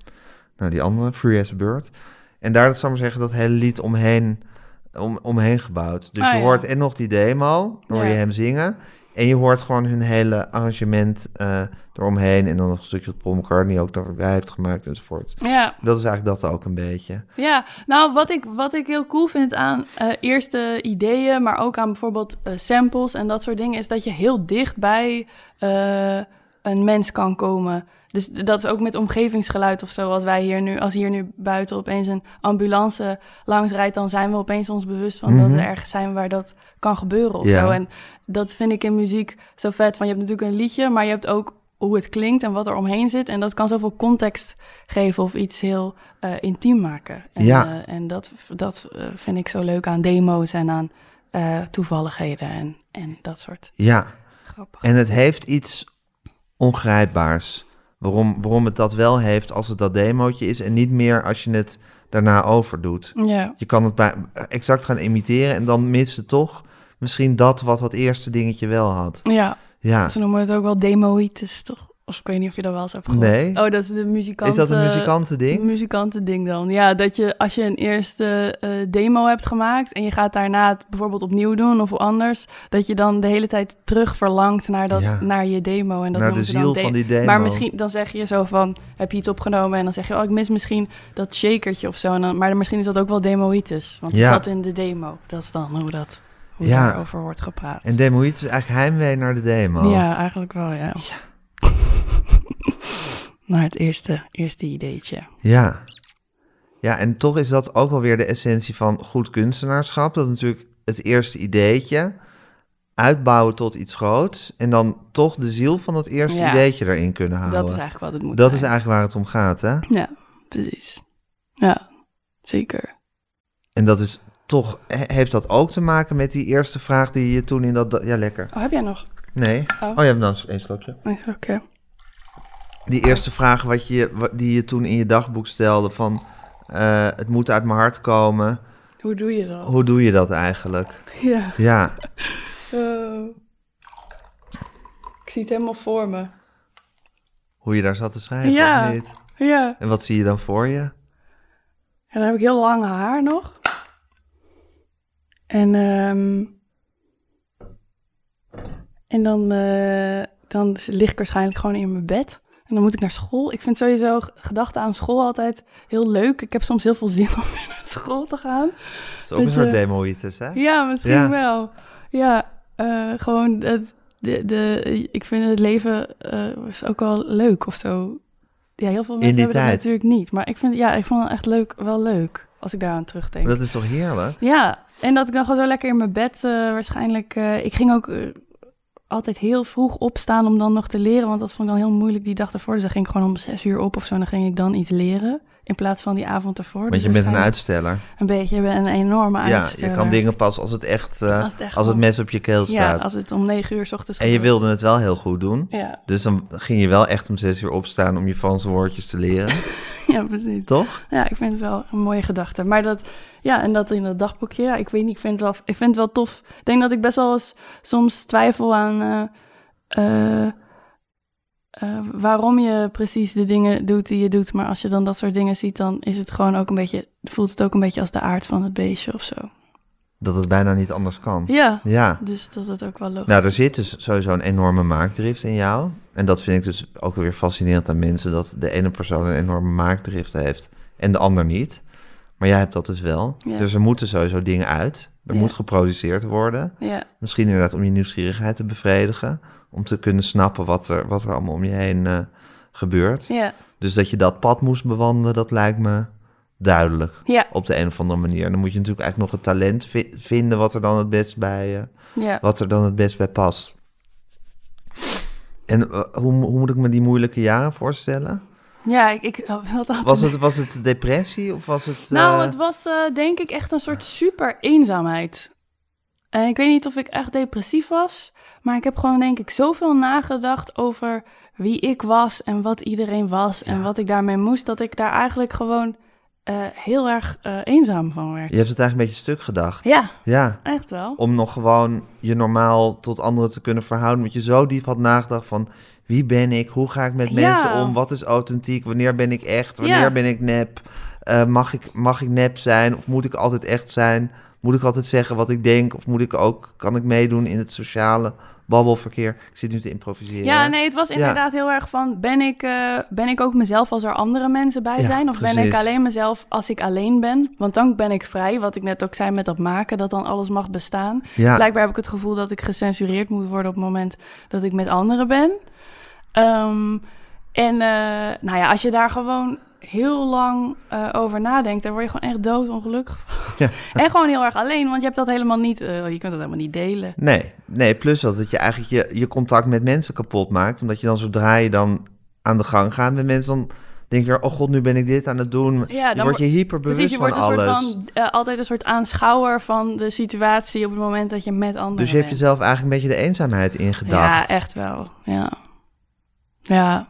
D: nou, die andere, Free as a Bird. En daar, dat zou ik maar zeggen, dat hele lied omheen, om, omheen gebouwd. Dus
E: Ah,
D: je
E: ja.
D: hoort en nog die demo, dan hoor je
E: Ja.
D: hem zingen. En je hoort gewoon hun hele arrangement eh, eromheen. En dan nog een stukje wat Paul McCartney ook daarbij heeft gemaakt enzovoort.
E: Ja,
D: Dat is eigenlijk dat ook een beetje.
E: ja. nou wat ik, wat ik heel cool vind aan eh, eerste ideeën, maar ook aan bijvoorbeeld eh, samples en dat soort dingen, is dat je heel dicht bij een mens kan komen. Dus dat is ook met omgevingsgeluid of zo. Als wij hier nu, als hier nu buiten opeens een ambulance langs rijdt, dan zijn we opeens ons bewust van dat
D: Mhm.
E: er ergens zijn waar dat kan gebeuren of
D: Ja.
E: zo. En dat vind ik in muziek zo vet. Van je hebt natuurlijk een liedje, maar je hebt ook hoe het klinkt en wat er omheen zit. En dat kan zoveel context geven of iets heel eh, intiem maken. En,
D: Ja.
E: eh, en dat, dat eh, vind ik zo leuk aan demo's en aan eh, toevalligheden en, en dat soort
D: Ja,
E: grappige.
D: en het heeft iets ongrijpbaars. Waarom, waarom het dat wel heeft als het dat demootje is en niet meer als je het daarna overdoet.
E: Ja,
D: Je kan het bij, exact gaan imiteren en dan mist het toch misschien dat wat dat eerste dingetje wel had.
E: ja,
D: Ja,
E: ze noemen het ook wel demoitis, toch? Of ik weet niet of je dat wel eens hebt gehoord.
D: Nee.
E: Oh, dat is de muzikant.
D: is dat een
E: eh,
D: muzikantending?
E: muzikantending dan. Ja, dat je als je een eerste eh, demo hebt gemaakt en je gaat daarna het bijvoorbeeld opnieuw doen of anders, dat je dan de hele tijd terug verlangt naar, dat,
D: Ja.
E: naar je demo. En dat
D: Naar de
E: noemen ze dan
D: ziel
E: de-
D: van die demo.
E: Maar misschien dan zeg je zo van, heb je iets opgenomen en dan zeg je, oh, ik mis misschien dat shakertje of zo. En dan, maar misschien is dat ook wel demoitis, want het
D: Ja.
E: zat in de demo. Dat is dan hoe dat hoe
D: Ja.
E: daarover wordt gepraat.
D: En demoïd is eigenlijk heimwee naar de demo.
E: Ja, eigenlijk wel, ja. naar het eerste, eerste ideetje.
D: Ja. Ja, en toch is dat ook wel weer de essentie van goed kunstenaarschap. Dat natuurlijk het eerste ideetje uitbouwen tot iets groots. En dan toch de ziel van dat eerste
E: Ja.
D: ideetje erin kunnen houden.
E: Dat is eigenlijk wat het moet
D: Dat
E: zijn.
D: is eigenlijk waar het om gaat, hè?
E: Ja, precies. Ja, zeker.
D: En dat is toch, he- heeft dat ook te maken met die eerste vraag die je toen in dat... Ja, lekker.
E: Oh, heb jij nog?
D: Nee.
E: Oh.
D: Oh, je hebt dan één slokje.
E: Oké.
D: Die eerste vraag wat je, die je toen in je dagboek stelde van... eh, het moet uit mijn hart komen.
E: Hoe doe je dat?
D: Hoe doe je dat eigenlijk?
E: Ja.
D: Ja,
E: Oh. Ik zie het helemaal voor me.
D: hoe je daar zat te schrijven
E: Ja.
D: of niet?
E: Ja.
D: En wat zie je dan voor je?
E: En dan heb ik heel lang haar nog. En, ehm, en dan, eh, dan lig ik waarschijnlijk gewoon in mijn bed. En dan moet ik naar school. Ik vind sowieso gedachten aan school altijd heel leuk. Ik heb soms heel veel zin om weer naar school te gaan.
D: Dat is ook
E: Dat
D: een soort
E: je-
D: demoïtis, hè?
E: Ja, misschien
D: Ja.
E: wel. Ja, eh, gewoon het, de, de, ik vind het leven eh, is ook wel leuk of zo. Ja, heel veel mensen hebben dat
D: tijd.
E: natuurlijk niet. Maar ik vind, ja, ik vond het echt leuk, wel leuk als ik daaraan terugdenk.
D: Maar dat is toch heerlijk?
E: Ja, en dat ik dan gewoon zo lekker in mijn bed eh, waarschijnlijk... eh, ik ging ook eh, altijd heel vroeg opstaan om dan nog te leren, want dat vond ik dan heel moeilijk die dag ervoor. Dus dan ging ik gewoon om zes uur op of zo en dan ging ik dan iets leren. In plaats van die avond ervoor.
D: Want
E: Dus
D: je bent een uitsteller.
E: Een beetje, je bent een enorme
D: Ja,
E: uitsteller.
D: je kan dingen pas als het echt, eh,
E: Als het echt
D: als het
E: wel-
D: mes op je keel
E: Ja,
D: staat.
E: als het om negen uur 's ochtends
D: En je wilde het wel heel goed doen.
E: Ja,
D: Dus dan ging je wel echt om zes uur opstaan om je Franse woordjes te leren.
E: ja, precies.
D: toch?
E: Ja, ik vind het wel een mooie gedachte. Maar dat, ja, en dat in dat dagboekje, ja, ik weet niet, ik vind het wel, ik vind het wel tof. Ik denk dat ik best wel eens soms twijfel aan eh, eh, eh, waarom je precies de dingen doet die je doet. Maar als je dan dat soort dingen ziet, dan is het gewoon ook een beetje, voelt het ook een beetje als de aard van het beestje of zo.
D: Dat het bijna niet anders kan.
E: Ja,
D: Ja.
E: dus dat het ook wel logisch
D: Nou, er zit dus sowieso een enorme maakdrift in jou. En dat vind ik dus ook weer fascinerend aan mensen, dat de ene persoon een enorme maakdrift heeft en de ander niet. Maar jij hebt dat dus wel.
E: Ja.
D: Dus er moeten sowieso dingen uit. Er
E: Ja.
D: moet geproduceerd worden.
E: Ja,
D: Misschien inderdaad om je nieuwsgierigheid te bevredigen. Om te kunnen snappen wat er, wat er allemaal om je heen eh, gebeurt.
E: ja,
D: Dus dat je dat pad moest bewandelen, dat lijkt me duidelijk.
E: ja,
D: Op de een of andere manier. Dan moet je natuurlijk eigenlijk nog een talent vi- vinden wat er dan het best bij, eh,
E: ja.
D: wat er dan het best bij past. En eh, hoe, hoe moet ik me die moeilijke jaren voorstellen?
E: Ja, ik, altijd...
D: Was het, was het depressie of was het...
E: Nou, het was denk ik echt een soort super eenzaamheid. En ik weet niet of ik echt depressief was, maar ik heb gewoon denk ik zoveel nagedacht over wie ik was en wat iedereen was en wat ik daarmee moest, dat ik daar eigenlijk gewoon eh, heel erg eh, eenzaam van werd.
D: Je hebt het eigenlijk een beetje stuk gedacht.
E: Ja,
D: Ja,
E: echt wel.
D: om nog gewoon je normaal tot anderen te kunnen verhouden. Want je zo diep had nagedacht van... Wie ben ik? Hoe ga ik met
E: Ja.
D: mensen om? Wat is authentiek? Wanneer ben ik echt? Wanneer
E: Ja.
D: ben ik nep? Eh, mag, ik, mag ik nep zijn? Of moet ik altijd echt zijn? Moet ik altijd zeggen wat ik denk? Of moet ik ook, kan ik meedoen in het sociale babbelverkeer? Ik zit nu te improviseren.
E: Ja, nee, het was
D: Ja.
E: inderdaad heel erg van, ben ik, eh, ben ik ook mezelf als er andere mensen bij
D: Ja,
E: zijn? Of ben ik alleen mezelf als ik alleen ben? Want dan ben ik vrij, wat ik net ook zei met dat maken, dat dan alles mag bestaan.
D: Ja,
E: Blijkbaar heb ik het gevoel dat ik gecensureerd moet worden op het moment dat ik met anderen ben. Ehm, en eh, nou ja, als je daar gewoon heel lang eh, over nadenkt, dan word je gewoon echt doodongelukkig.
D: Ja.
E: En gewoon heel erg alleen, want je hebt dat helemaal niet, eh, je kunt dat helemaal niet delen.
D: nee, nee, plus dat het je eigenlijk je, je contact met mensen kapot maakt. Omdat je dan zodra je dan aan de gang gaat met mensen... dan denk je weer, oh god, nu ben ik dit aan het doen.
E: Ja,
D: je
E: dan
D: wordt je hyperbewust
E: Precies, je wordt
D: van
E: een
D: alles.
E: soort van, eh, altijd een soort aanschouwer van de situatie op het moment dat je met anderen
D: Dus je hebt jezelf eigenlijk een beetje de eenzaamheid ingedacht.
E: Ja, echt wel. Ja. Ja.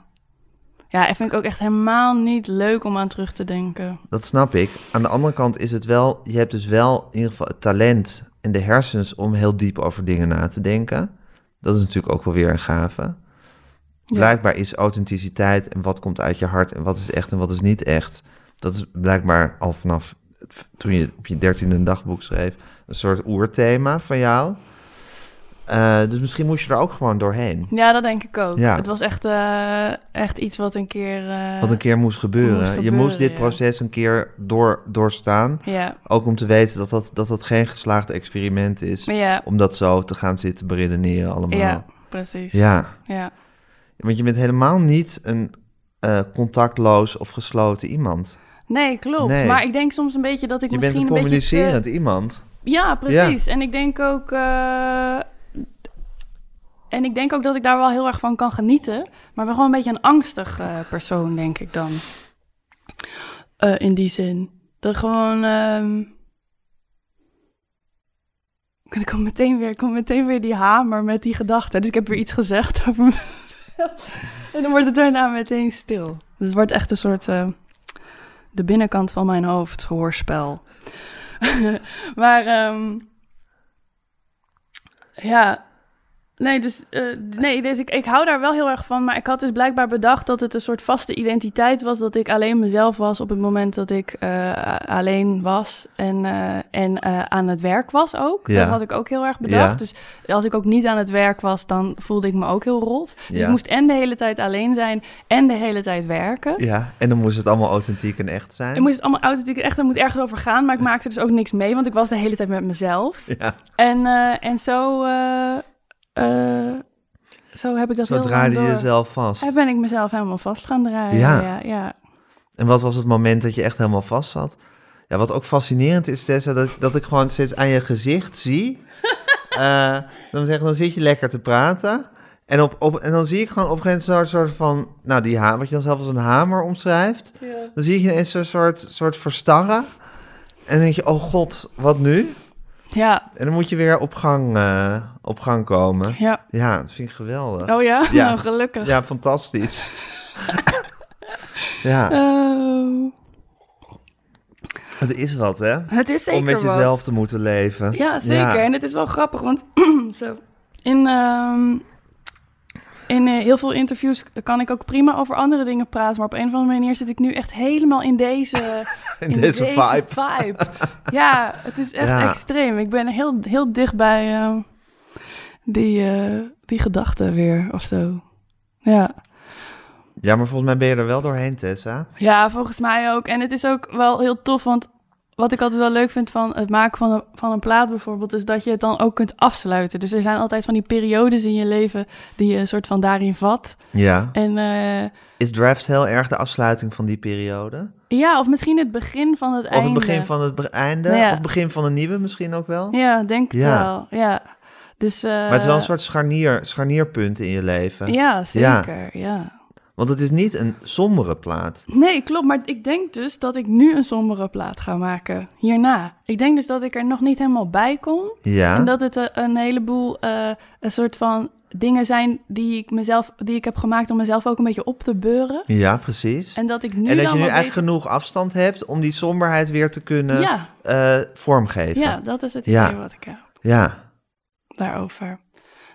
E: Ja, dat vind ik ook echt helemaal niet leuk om aan terug te denken.
D: Dat snap ik. Aan de andere kant is het wel, je hebt dus wel in ieder geval het talent en de hersens om heel diep over dingen na te denken. Dat is natuurlijk ook wel weer een gave. Blijkbaar is authenticiteit en wat komt uit je hart en wat is echt en wat is niet echt. Dat is blijkbaar al vanaf toen je op je dertiende dagboek schreef, een soort oerthema van jou. Eh, dus misschien moest je er ook gewoon doorheen.
E: Ja, dat denk ik ook.
D: Ja.
E: Het was echt, eh, echt iets wat een keer... eh,
D: Wat een keer moest gebeuren.
E: moest
D: je moest dit
E: ja.
D: proces een keer door, doorstaan.
E: Ja,
D: Ook om te weten dat dat, dat dat geen geslaagd experiment is. Om dat zo te gaan zitten beredeneren allemaal.
E: ja, precies.
D: Ja,
E: Ja.
D: want je bent helemaal niet een contactloos of gesloten iemand.
E: Nee, klopt.
D: Nee.
E: Maar ik denk soms een beetje dat ik
D: Je bent
E: misschien
D: een
E: een beetje... te-
D: communicerend iemand.
E: Ja, precies. En ik denk ook. En ik denk ook dat ik daar wel heel erg van kan genieten. Maar ik ben gewoon een beetje een angstig eh, persoon, denk ik dan. Eh, in die zin. Dat gewoon. ehm, Er komt meteen weer, er komt meteen weer die hamer met die gedachten. Dus ik heb weer iets gezegd over mezelf. En dan wordt het daarna meteen stil. Dus het wordt echt een soort. eh, de binnenkant van mijn hoofd hoorspel. maar ehm, ja, Nee, dus, eh, nee, dus ik, ik hou daar wel heel erg van. Maar ik had dus blijkbaar bedacht dat het een soort vaste identiteit was. Dat ik alleen mezelf was op het moment dat ik eh, alleen was. En, eh, en aan het werk was ook.
D: Ja.
E: Dat had ik ook heel erg bedacht.
D: Ja.
E: Dus als ik ook niet aan het werk was, dan voelde ik me ook heel rot. Dus
D: Ja.
E: ik moest en de hele tijd alleen zijn en de hele tijd werken.
D: Ja, en dan moest het allemaal authentiek en echt zijn.
E: Ik moest het allemaal authentiek echt, er moet ergens over gaan. Maar ik maakte dus ook niks mee, want ik was de hele tijd met mezelf.
D: Ja,
E: En, en zo, eh, zo heb ik dat
D: zo
E: heel
D: draaide je jezelf vast.
E: Daar ben ik mezelf helemaal vast gaan draaien.
D: Ja.
E: Ja, ja.
D: En wat was het moment dat je echt helemaal vast zat? Ja, wat ook fascinerend is, Tessa, dat, dat ik gewoon steeds aan je gezicht zie. Eh, dan, zeg, dan zit je lekker te praten. En, op, op, en dan zie ik gewoon op een gegeven moment soort van... Nou, die ha wat je dan zelf als een hamer omschrijft. Dan zie ik ineens zo'n soort, soort verstarren. En dan denk je, oh god, wat nu?
E: Ja,
D: En dan moet je weer op gang, eh, op gang komen.
E: ja.
D: Ja, dat vind ik geweldig.
E: Oh ja?
D: Ja.
E: Nou, gelukkig.
D: Ja, fantastisch. ja,
E: Oh.
D: het is wat, hè?
E: het is zeker
D: Om met
E: wat.
D: jezelf te moeten leven.
E: Ja, zeker. En het is wel grappig, want zo, in, ehm, in eh, heel veel interviews kan ik ook prima over andere dingen praten. Maar op een of andere manier zit ik nu echt helemaal in deze,
D: In deze vibe.
E: vibe. Ja, het is echt
D: Ja.
E: extreem. Ik ben heel, heel dicht bij ehm, die, eh, die gedachte weer of zo. Ja.
D: Ja, maar volgens mij ben je er wel doorheen, Tessa.
E: Ja, volgens mij ook. En het is ook wel heel tof, want wat ik altijd wel leuk vind van het maken van een, van een plaat bijvoorbeeld, is dat je het dan ook kunt afsluiten. Dus er zijn altijd van die periodes in je leven die je een soort van daarin vat.
D: Ja.
E: En eh,
D: Is Draft heel erg de afsluiting van die periode?
E: Ja, of misschien het begin van het
D: Of
E: einde.
D: het begin van het einde?
E: Ja.
D: Of het begin van een nieuwe misschien ook wel?
E: Ja, denk het
D: Ja.
E: wel. Ja. Dus, eh,
D: Maar het is wel een soort scharnier, scharnierpunt in je leven.
E: Ja, zeker. Ja.
D: Want het is niet een sombere plaat.
E: Nee, klopt. Maar ik denk dus dat ik nu een sombere plaat ga maken. Hierna. Ik denk dus dat ik er nog niet helemaal bij kom.
D: Ja.
E: En dat het eh, een heleboel eh, een soort van dingen zijn die ik mezelf, die ik heb gemaakt om mezelf ook een beetje op te beuren.
D: Ja, precies.
E: En dat ik nu
D: en dat
E: dan
D: je nu eigenlijk genoeg afstand hebt om die somberheid weer te kunnen
E: Ja,
D: eh, vormgeven.
E: ja, dat is het idee
D: Ja.
E: wat ik heb
D: Ja.
E: daarover.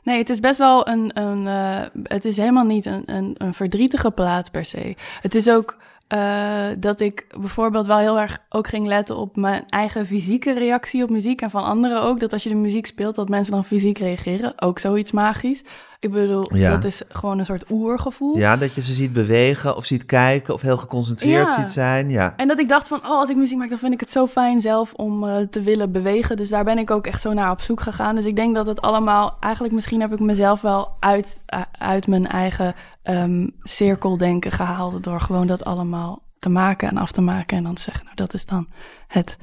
E: Nee, het is best wel een. een eh, het is helemaal niet een, een, een verdrietige plaat per se. Het is ook eh, dat ik bijvoorbeeld wel heel erg ook ging letten op mijn eigen fysieke reactie op muziek. En van anderen ook. Dat als je de muziek speelt, dat mensen dan fysiek reageren. Ook zoiets magisch. Ik bedoel,
D: Ja.
E: dat is gewoon een soort oergevoel.
D: ja, dat je ze ziet bewegen of ziet kijken of heel geconcentreerd
E: Ja.
D: ziet zijn. Ja.
E: En dat ik dacht van, oh, als ik muziek maak, dan vind ik het zo fijn zelf om eh, te willen bewegen. Dus daar ben ik ook echt zo naar op zoek gegaan. Dus ik denk dat het allemaal, eigenlijk misschien heb ik mezelf wel uit, eh, uit mijn eigen ehm, cirkeldenken gehaald. Door gewoon dat allemaal te maken en af te maken. En dan te zeggen, nou dat is dan het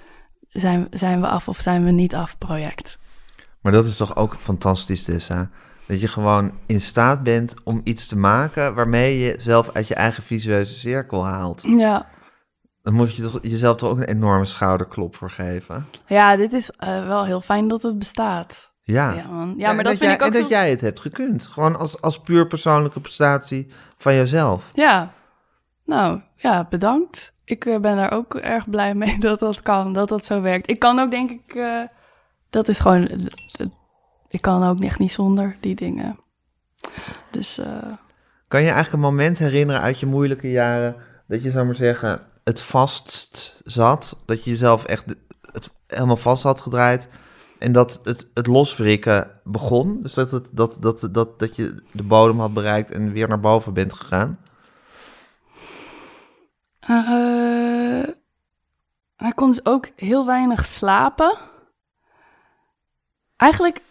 E: zijn, zijn we af of zijn we niet af project.
D: Maar dat is toch ook fantastisch, Tessa? Dat je gewoon in staat bent om iets te maken waarmee je zelf uit je eigen visueuze cirkel haalt.
E: Ja,
D: Dan moet je toch jezelf toch ook een enorme schouderklop voor geven.
E: ja dit is eh, wel heel fijn dat het bestaat.
D: Ja.
E: Ja, man. ja,
D: Ja,
E: maar
D: en
E: dat vind
D: jij,
E: ik ook
D: En
E: zo...
D: dat jij het hebt gekund. Gewoon als, als puur persoonlijke prestatie van jezelf.
E: Ja, nou ja, bedankt. Ik eh, ben daar ook erg blij mee dat dat kan, dat dat zo werkt. Ik kan ook, denk ik, eh, dat is gewoon. Ik kan ook echt niet zonder die dingen. Dus eh,
D: Kan je eigenlijk een moment herinneren uit je moeilijke jaren... dat je, zou maar zeggen, het vastst zat? Dat je jezelf echt het helemaal vast had gedraaid... en dat het, het loswrikken begon? Dus dat, het, dat, dat, dat, dat je de bodem had bereikt en weer naar boven bent gegaan?
E: eh, hij kon dus ook heel weinig slapen. Eigenlijk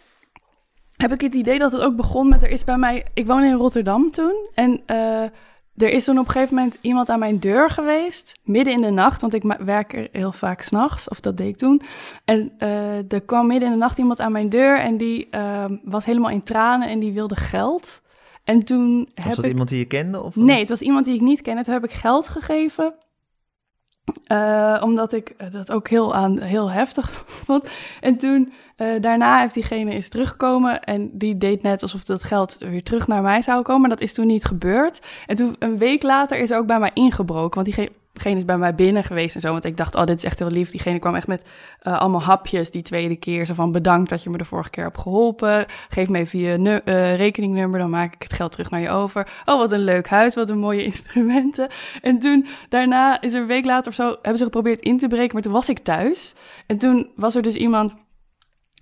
E: heb ik het idee dat het ook begon met... Er is bij mij... Ik woonde in Rotterdam toen. En eh, er is toen op een gegeven moment iemand aan mijn deur geweest. Midden in de nacht, want ik werk er heel vaak s'nachts. Of dat deed ik toen. En eh, er kwam midden in de nacht iemand aan mijn deur. En die ehm, was helemaal in tranen en die wilde geld. En toen
D: Was
E: heb
D: dat
E: ik...
D: iemand die je kende? Of
E: Nee, het was iemand die ik niet kende. Toen heb ik geld gegeven. Eh, omdat ik eh, dat ook heel, aan, heel heftig vond. En toen, eh, daarna heeft diegene is teruggekomen. En die deed net alsof dat geld weer terug naar mij zou komen. Maar dat is toen niet gebeurd. En toen, een week later, is er ook bij mij ingebroken. Want diegene, diegene is bij mij binnen geweest en zo. Want ik dacht, oh, dit is echt heel lief. Diegene kwam echt met uh, allemaal hapjes die tweede keer. Zo van, bedankt dat je me de vorige keer hebt geholpen. Geef me even je uh, rekeningnummer, dan maak ik het geld terug naar je over. Oh, wat een leuk huis, wat een mooie instrumenten. En toen, daarna is er een week later of zo, hebben ze geprobeerd in te breken. Maar toen was ik thuis. En toen was er dus iemand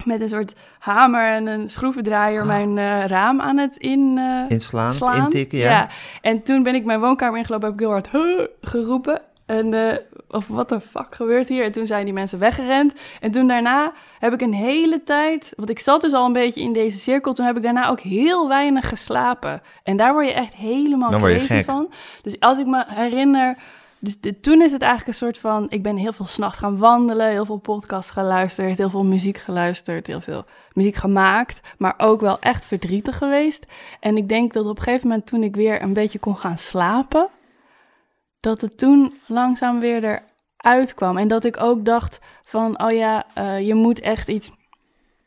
E: met een soort hamer en een schroevendraaier ah. mijn uh, raam aan het in, uh,
D: inslaan,
E: slaan.
D: intikken, ja. ja.
E: En toen ben ik mijn woonkamer ingelopen, heb ik heel hard huh, geroepen. En uh, of wat de fuck gebeurt hier? En toen zijn die mensen weggerend. En toen daarna heb ik een hele tijd, want ik zat dus al een beetje in deze cirkel, toen heb ik daarna ook heel weinig geslapen. En daar word je echt helemaal crazy van. Dus als ik me herinner dus toen is het eigenlijk een soort van... Ik ben heel veel s'nachts gaan wandelen, heel veel podcasts geluisterd... heel veel muziek geluisterd, heel veel muziek gemaakt... maar ook wel echt verdrietig geweest. En ik denk dat op een gegeven moment toen ik weer een beetje kon gaan slapen... dat het toen langzaam weer eruit kwam. En dat ik ook dacht van, oh ja, uh, je moet echt iets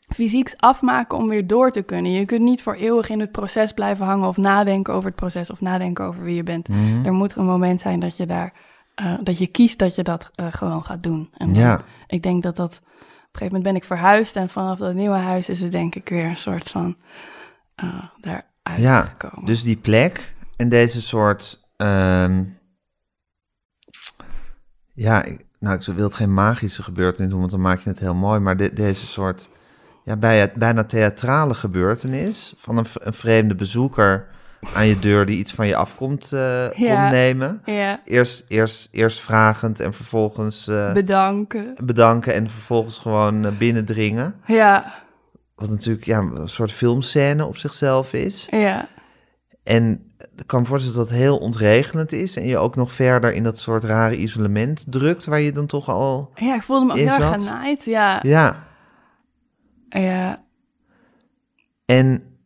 E: fysieks afmaken om weer door te kunnen. Je kunt niet voor eeuwig in het proces blijven hangen of nadenken over het proces of nadenken over wie je bent. Mm Er moet een moment zijn dat je daar, uh, dat je kiest dat je dat uh, gewoon gaat doen. En ja. ik denk dat dat, op een gegeven moment ben ik verhuisd en vanaf dat nieuwe huis is het denk ik weer een soort van uh, daaruit ja, gekomen.
D: Dus die plek en deze soort, um, ja, nou ik wil het geen magische gebeurtenis doen, want dan maak je het heel mooi, maar de, deze soort ja, bij het bijna theatrale gebeurtenis van een, een vreemde bezoeker aan je deur die iets van je afkomt uh, ja, ontnemen.
E: Ja.
D: Eerst, eerst, eerst vragend en vervolgens... Uh,
E: bedanken.
D: Bedanken en vervolgens gewoon uh, binnendringen.
E: Ja.
D: Wat natuurlijk ja, een soort filmscène op zichzelf is.
E: Ja.
D: En ik kan me voorstellen dat het heel ontregelend is en je ook nog verder in dat soort rare isolement drukt waar je dan toch al
E: Ja, ik voelde me ook heel genaaid, ja.
D: Ja.
E: Ja.
D: En,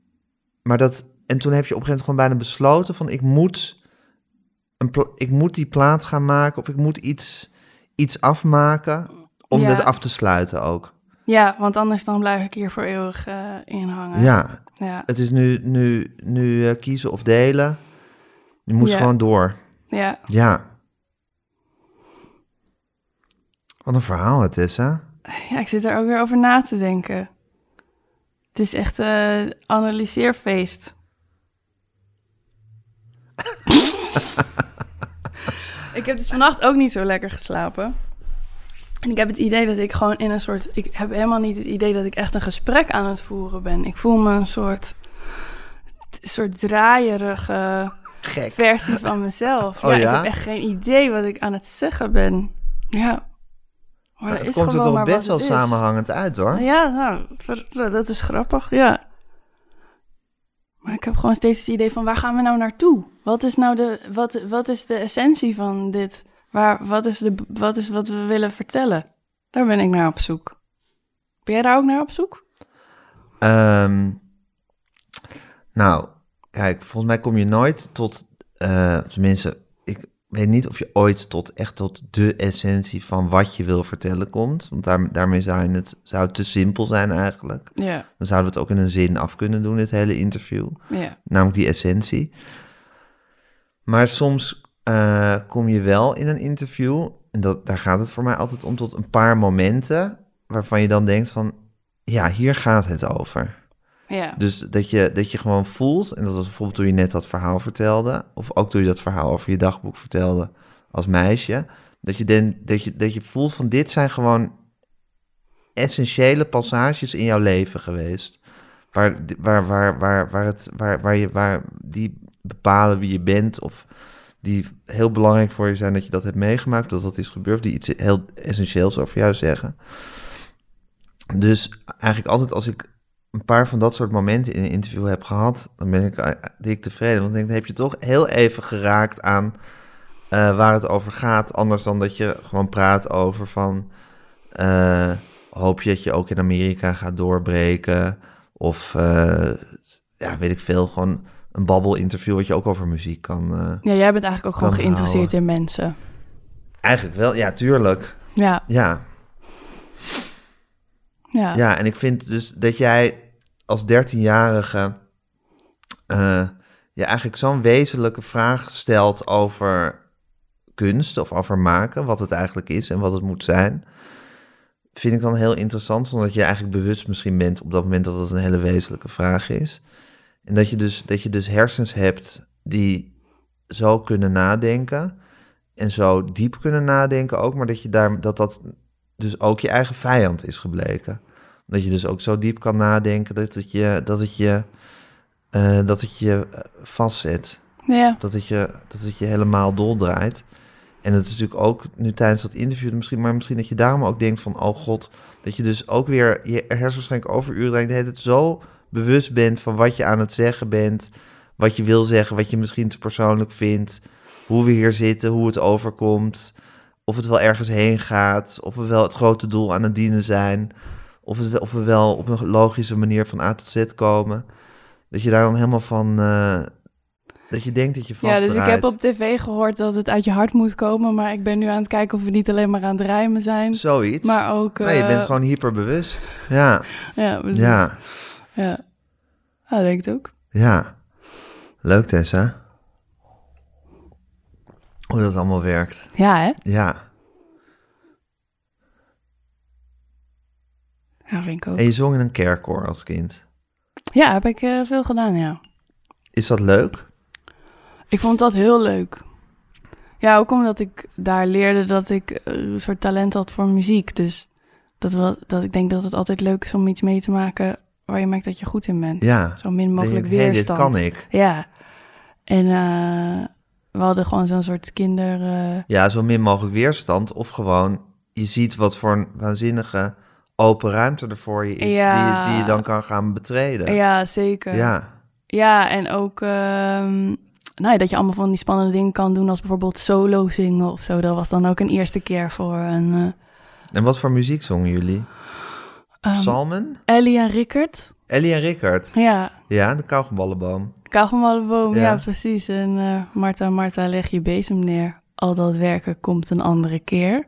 D: maar dat, en toen heb je op een gegeven moment gewoon bijna besloten van ik moet, een ik moet die plaat gaan maken of ik moet iets, iets afmaken om ja. dit af te sluiten ook.
E: Ja, want anders dan blijf ik hier voor eeuwig uh, in hangen.
D: Ja. ja, het is nu, nu, nu uh, kiezen of delen. Je moet gewoon door.
E: Ja.
D: Ja. Wat een verhaal het is, hè?
E: Ja, ik zit er ook weer over na te denken. Het is echt een uh, analyseerfeest. ik heb dus vannacht ook niet zo lekker geslapen. En ik heb het idee dat ik gewoon in een soort... Ik heb helemaal niet het idee dat ik echt een gesprek aan het voeren ben. Ik voel me een soort... Een soort draaierige
D: Gek.
E: versie van mezelf.
D: Oh, ja,
E: ik heb echt geen idee wat ik aan het zeggen ben. Ja.
D: Maar het komt er toch best wel samenhangend uit, hoor.
E: Ja, nou, dat is grappig, ja. Maar ik heb gewoon steeds het idee van, waar gaan we nou naartoe? Wat is nou de, wat, wat is de essentie van dit? Waar, wat, is de, wat is wat we willen vertellen? Daar ben ik naar op zoek. Ben jij daar ook naar op zoek?
D: Um, nou, kijk, volgens mij kom je nooit tot, uh, tenminste, weet niet of je ooit tot echt tot de essentie van wat je wil vertellen komt. Want daar, daarmee zou het, zou het te simpel zijn eigenlijk.
E: Ja.
D: Dan zouden we het ook in een zin af kunnen doen, het hele interview.
E: Ja.
D: Namelijk die essentie. Maar soms uh, kom je wel in een interview, en dat, daar gaat het voor mij altijd om, tot een paar momenten waarvan je dan denkt van, ja, hier gaat het over.
E: Ja.
D: Dus dat je, dat je gewoon voelt, en dat was bijvoorbeeld toen je net dat verhaal vertelde, of ook toen je dat verhaal over je dagboek vertelde als meisje, dat je, den, dat je, dat je voelt van dit zijn gewoon essentiële passages in jouw leven geweest. Waar, waar, waar, waar, waar, het, waar, waar, je, waar die bepalen wie je bent of die heel belangrijk voor je zijn dat je dat hebt meegemaakt, dat dat is gebeurd, die iets heel essentieels over jou zeggen. Dus eigenlijk altijd als ik een paar van dat soort momenten in een interview heb gehad, dan ben ik eh, dik tevreden. Want dan, heb je toch heel even geraakt aan uh, waar het over gaat. Anders dan dat je gewoon praat over van... Uh, hoop je dat je ook in Amerika gaat doorbreken? Of uh, ja, weet ik veel, gewoon een babbel-interview wat je ook over muziek kan
E: Ja, jij bent eigenlijk ook gewoon geïnteresseerd in mensen.
D: Eigenlijk wel, ja, tuurlijk.
E: Ja.
D: Ja.
E: Ja.
D: ja, en ik vind dus dat jij als dertienjarige uh, je eigenlijk zo'n wezenlijke vraag stelt over kunst of over maken, wat het eigenlijk is en wat het moet zijn, vind ik dan heel interessant, omdat je eigenlijk bewust misschien bent op dat moment dat het een hele wezenlijke vraag is. En dat je dus, dat je dus hersens hebt die zo kunnen nadenken en zo diep kunnen nadenken ook, maar dat je daar dat dat dus ook je eigen vijand is gebleken. Dat je dus ook zo diep kan nadenken dat het je, dat het je, eh, dat het je eh, vastzet.
E: Ja.
D: Dat het, je, dat het je helemaal doldraait. En het is natuurlijk ook nu tijdens dat interview misschien, maar misschien dat je daarom ook denkt van, oh god, dat je dus ook weer je hersenschenk overuren denkt, dat het zo bewust bent van wat je aan het zeggen bent, wat je wil zeggen, wat je misschien te persoonlijk vindt, hoe we hier zitten, hoe het overkomt, of het wel ergens heen gaat, of we wel het grote doel aan het dienen zijn, of, het, of we wel op een logische manier van A tot Z komen. Dat je daar dan helemaal van, eh, dat je denkt dat je vast
E: Ja, dus ik heb op tv gehoord dat het uit je hart moet komen, maar ik ben nu aan het kijken of we niet alleen maar aan het rijmen zijn,
D: Zoiets.
E: maar ook...
D: nee, je bent
E: eh,
D: gewoon hyperbewust. Ja,
E: Ja, precies.
D: ja,
E: Ja, ja dat denk ik ook.
D: ja. Leuk Tessa. Hoe dat allemaal werkt.
E: Ja, hè?
D: Ja.
E: Ja, vind ik ook.
D: En je zong in een kerkkoor als kind.
E: Ja, heb ik eh, veel gedaan, ja.
D: Is dat leuk?
E: Ik vond dat heel leuk. Ja, ook omdat ik daar leerde dat ik eh, een soort talent had voor muziek. Dus dat, wel, dat ik denk dat het altijd leuk is om iets mee te maken waar je merkt dat je goed in bent.
D: Ja.
E: Zo min mogelijk
D: je denkt, hey, dit
E: weerstand.
D: kan ik.
E: Ja. En eh, we hadden gewoon zo'n soort kinder...
D: Ja, zo min mogelijk weerstand. Of gewoon, je ziet wat voor een waanzinnige open ruimte er voor je is. Die,
E: Ja.
D: die je dan kan gaan betreden.
E: ja, zeker.
D: Ja.
E: Ja, en ook ehm, nou ja, dat je allemaal van die spannende dingen kan doen, als bijvoorbeeld solo zingen of zo. Dat was dan ook een eerste keer voor een eh,
D: En wat voor muziek zongen jullie?
E: ehm,
D: Psalmen?
E: Ellie en Rickert.
D: Ellie en Rickert.
E: Ja,
D: Ja, de kauwgomballenboom.
E: Kauwgomballenboom, ja.
D: Ja.
E: precies. En eh Marta, Marta, leg je bezem neer. Al dat werken komt een andere keer.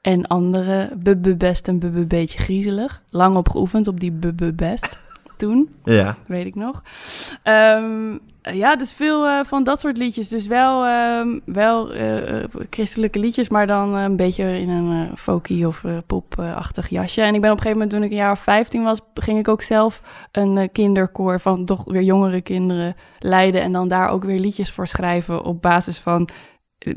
E: En andere, bubbe best en bubbe beetje griezelig. Lang op geoefend op die bubbe best toen.
D: Ja.
E: weet ik nog. Ehm, ja, dus veel eh, van dat soort liedjes. Dus wel, ehm, wel eh, eh, christelijke liedjes, maar dan een beetje in een eh folky of popachtig jasje. En ik ben op een gegeven moment, toen ik een jaar of 15 was, ging ik ook zelf een kinderkoor van toch weer jongere kinderen leiden. En dan daar ook weer liedjes voor schrijven op basis van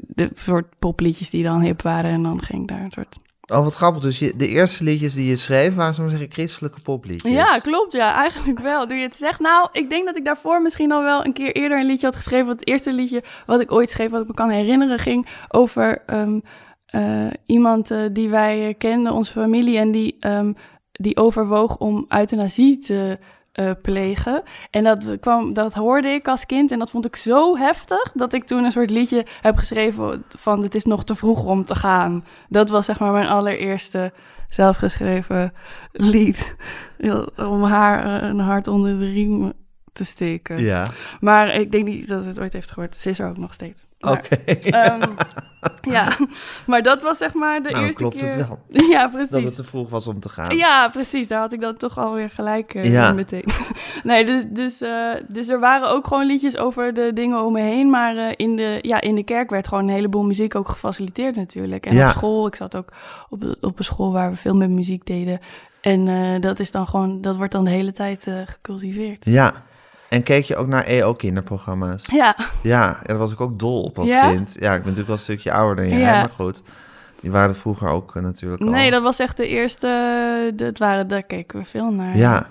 E: de soort popliedjes die dan hip waren. En dan ging ik daar een soort...
D: Oh, wat grappig. Dus je, de eerste liedjes die je schreef, waren zo maar zeggen christelijke popliedjes.
E: Ja, klopt. Ja, eigenlijk wel. Doe je het zegt. Nou, ik denk dat ik daarvoor misschien al wel een keer eerder een liedje had geschreven. Want het eerste liedje wat ik ooit schreef, wat ik me kan herinneren, ging over ehm, eh, iemand eh, die wij eh, kenden, onze familie. En die, ehm, die overwoog om euthanasie te eh, plegen. En dat, kwam, dat hoorde ik als kind en dat vond ik zo heftig dat ik toen een soort liedje heb geschreven van het is nog te vroeg om te gaan. Dat was zeg maar mijn allereerste zelfgeschreven lied. Om haar eh, een hart onder de riem te steken.
D: Ja,
E: Maar ik denk niet dat ze het ooit heeft gehoord. Ze is er ook nog steeds.
D: Oké.
E: ehm, ja, maar dat was zeg maar de
D: nou,
E: eerste
D: klopt
E: keer.
D: het wel.
E: Ja,
D: Dat
E: precies.
D: het te vroeg was om te gaan.
E: Ja, precies. Daar had ik dan toch alweer gelijk eh,
D: Ja.
E: meteen. nee, dus, dus, eh, dus er waren ook gewoon liedjes over de dingen om me heen. Maar eh, in, de, ja, in de kerk werd gewoon een heleboel muziek ook gefaciliteerd natuurlijk. En
D: Ja.
E: op school, ik zat ook op, op een school waar we veel met muziek deden. En dat is dan gewoon, dat wordt dan de hele tijd gecultiveerd.
D: Ja. En keek je ook naar EO-kinderprogramma's?
E: Ja,
D: Ja, ja, daar was ik ook dol op als
E: Ja?
D: kind. Ja, ik ben natuurlijk wel een stukje ouder dan jij,
E: Ja.
D: maar goed. Die waren er vroeger ook eh, natuurlijk al.
E: nee, dat was echt de eerste, eh, dat waren, daar keken we veel naar.
D: Ja.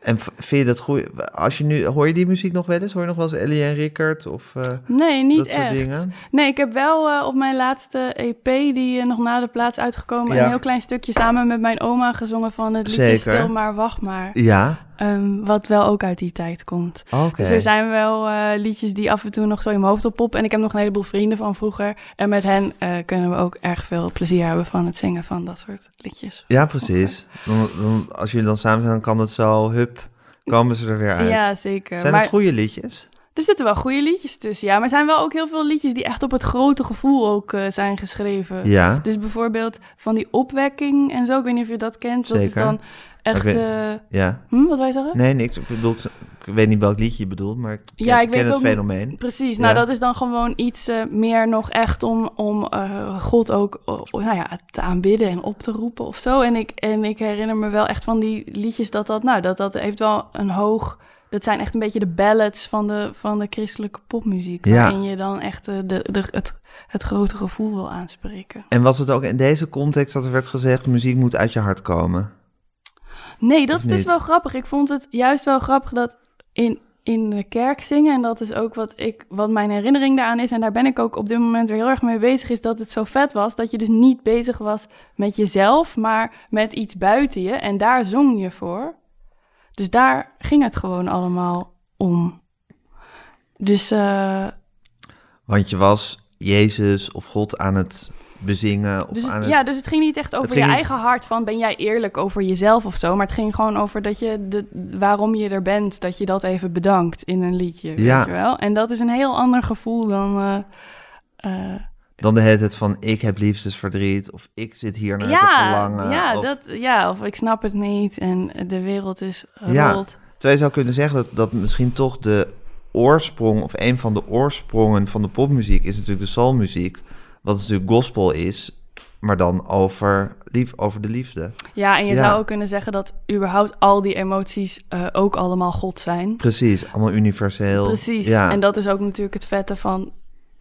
D: En vind je dat goed? Als je nu, hoor je die muziek nog wel eens? Hoor je nog wel eens Ellie en Rickert of eh,
E: Nee, niet
D: dat soort
E: echt.
D: dingen?
E: Nee, ik heb wel op mijn laatste EP, die nog na de plaats uitgekomen,
D: Ja.
E: een heel klein stukje samen met mijn oma gezongen van het liedje
D: Zeker.
E: Stil maar, wacht maar.
D: Ja,
E: Ehm, wat wel ook uit die tijd komt. Dus er zijn wel eh, liedjes die af en toe nog zo in mijn hoofd oppoppen. En ik heb nog een heleboel vrienden van vroeger. En met hen eh, kunnen we ook erg veel plezier hebben van het zingen van dat soort liedjes.
D: Ja, precies. Dan, dan, als jullie dan samen zijn, dan kan het zo, hup, komen ze er weer uit.
E: Ja, zeker.
D: zijn
E: maar
D: het goede liedjes?
E: Er zitten wel goede liedjes tussen, ja. Maar er zijn wel ook heel veel liedjes die echt op het grote gevoel ook eh, zijn geschreven.
D: Ja,
E: Dus bijvoorbeeld van die opwekking en zo, ik weet niet of je dat kent. Dat is dan echt...
D: Weet-
E: eh,
D: ja.
E: hm, wat wij zeggen?
D: Nee, niks. Ik bedoel, ik weet niet welk liedje je bedoelt, maar ik ken,
E: Ja, ik
D: ken
E: weet
D: het
E: ook
D: fenomeen.
E: Precies,
D: Ja.
E: nou dat is dan gewoon iets eh, meer nog echt om, om eh, God ook nou ja, te aanbidden en op te roepen of zo. En ik, en ik herinner me wel echt van die liedjes dat dat, nou dat dat heeft wel een hoog, dat zijn echt een beetje de ballads van de, van de christelijke popmuziek.
D: Ja.
E: Waarin je dan echt de, de, het, het grote gevoel wil aanspreken.
D: En was het ook in deze context dat er werd gezegd, muziek moet uit je hart komen?
E: Nee, dat
D: Of
E: is dus
D: niet?
E: wel grappig. Ik vond het juist wel grappig dat in, in de kerk zingen. En dat is ook wat, ik, wat mijn herinnering daaraan is. En daar ben ik ook op dit moment weer heel erg mee bezig. Is dat het zo vet was dat je dus niet bezig was met jezelf, maar met iets buiten je. En daar zong je voor. Dus daar ging het gewoon allemaal om. Dus eh,
D: Want je was Jezus of God aan het bezingen of
E: Dus,
D: aan het...
E: Ja, dus het ging niet echt over je
D: niet-
E: eigen hart van ben jij eerlijk over jezelf of zo. Maar het ging gewoon over dat je de, waarom je er bent, dat je dat even bedankt in een liedje.
D: Ja.
E: Weet je wel? En dat is een heel ander gevoel dan. eh, eh,
D: Dan de hele tijd van, ik heb liefdesverdriet of ik zit hier naar te
E: ja,
D: verlangen.
E: ja,
D: of,
E: dat, ja, of ik snap het niet en de wereld is
D: Ja.
E: rolt.
D: Terwijl je zou kunnen zeggen dat, dat misschien toch de oorsprong... of een van de oorsprongen van de popmuziek is natuurlijk de soulmuziek. Wat natuurlijk gospel is, maar dan over, lief, over de liefde.
E: Ja, en je
D: Ja.
E: zou ook kunnen zeggen dat überhaupt al die emoties eh, ook allemaal God zijn.
D: Precies, allemaal universeel.
E: Precies.
D: Ja.
E: En dat is ook natuurlijk het vette van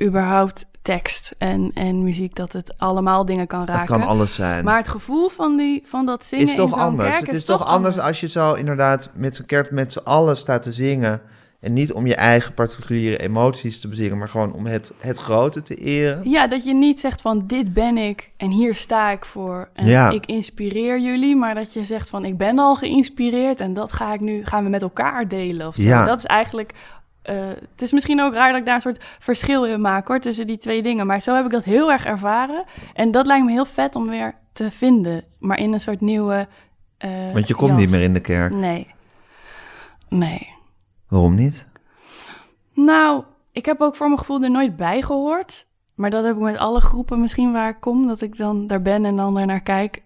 E: überhaupt tekst en, en muziek, dat het allemaal dingen kan raken.
D: Het kan alles zijn.
E: Maar het gevoel van, die, van dat zingen
D: is toch anders.
E: kerk
D: het is, toch anders als je zo inderdaad met z'n kerk met z'n allen staat te zingen. En niet om je eigen particuliere emoties te bezingen, maar gewoon om het, het grote te eren.
E: Ja, dat je niet zegt van dit ben ik en hier sta ik voor en
D: Ja.
E: ik inspireer jullie, maar dat je zegt van ik ben al geïnspireerd en dat ga ik nu gaan we met elkaar delen of zo.
D: Ja.
E: Dat is eigenlijk eh, het is misschien ook raar dat ik daar een soort verschil in maak hoor tussen die twee dingen, maar zo heb ik dat heel erg ervaren en dat lijkt me heel vet om weer te vinden, maar in een soort nieuwe. eh,
D: Want je komt niet meer in de kerk.
E: Nee, nee.
D: Waarom niet?
E: Nou, ik heb ook voor mijn gevoel er nooit bij gehoord. Maar dat heb ik met alle groepen misschien waar ik kom. Dat ik dan daar ben en dan er naar kijk.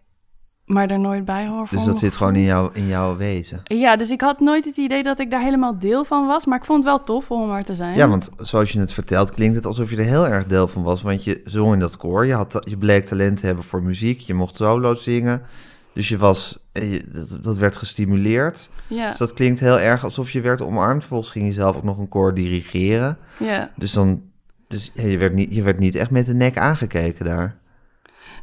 E: Maar er nooit bij hoor.
D: Dus dat zit gewoon in, jou, in jouw wezen.
E: Ja, dus ik had nooit het idee dat ik daar helemaal deel van was. Maar ik vond het wel tof om er te zijn.
D: Ja, want zoals je het vertelt, klinkt het alsof je er heel erg deel van was. Want je zong in dat koor, je, had, je bleek talent te hebben voor muziek, je mocht solo zingen. Dus je was, eh, dat, dat werd gestimuleerd.
E: Ja,
D: Dus dat klinkt heel erg alsof je werd omarmd. Volgens ging je zelf ook nog een koor dirigeren.
E: ja.
D: Dus dan, dus je, werd niet, je werd niet echt met de nek aangekeken daar.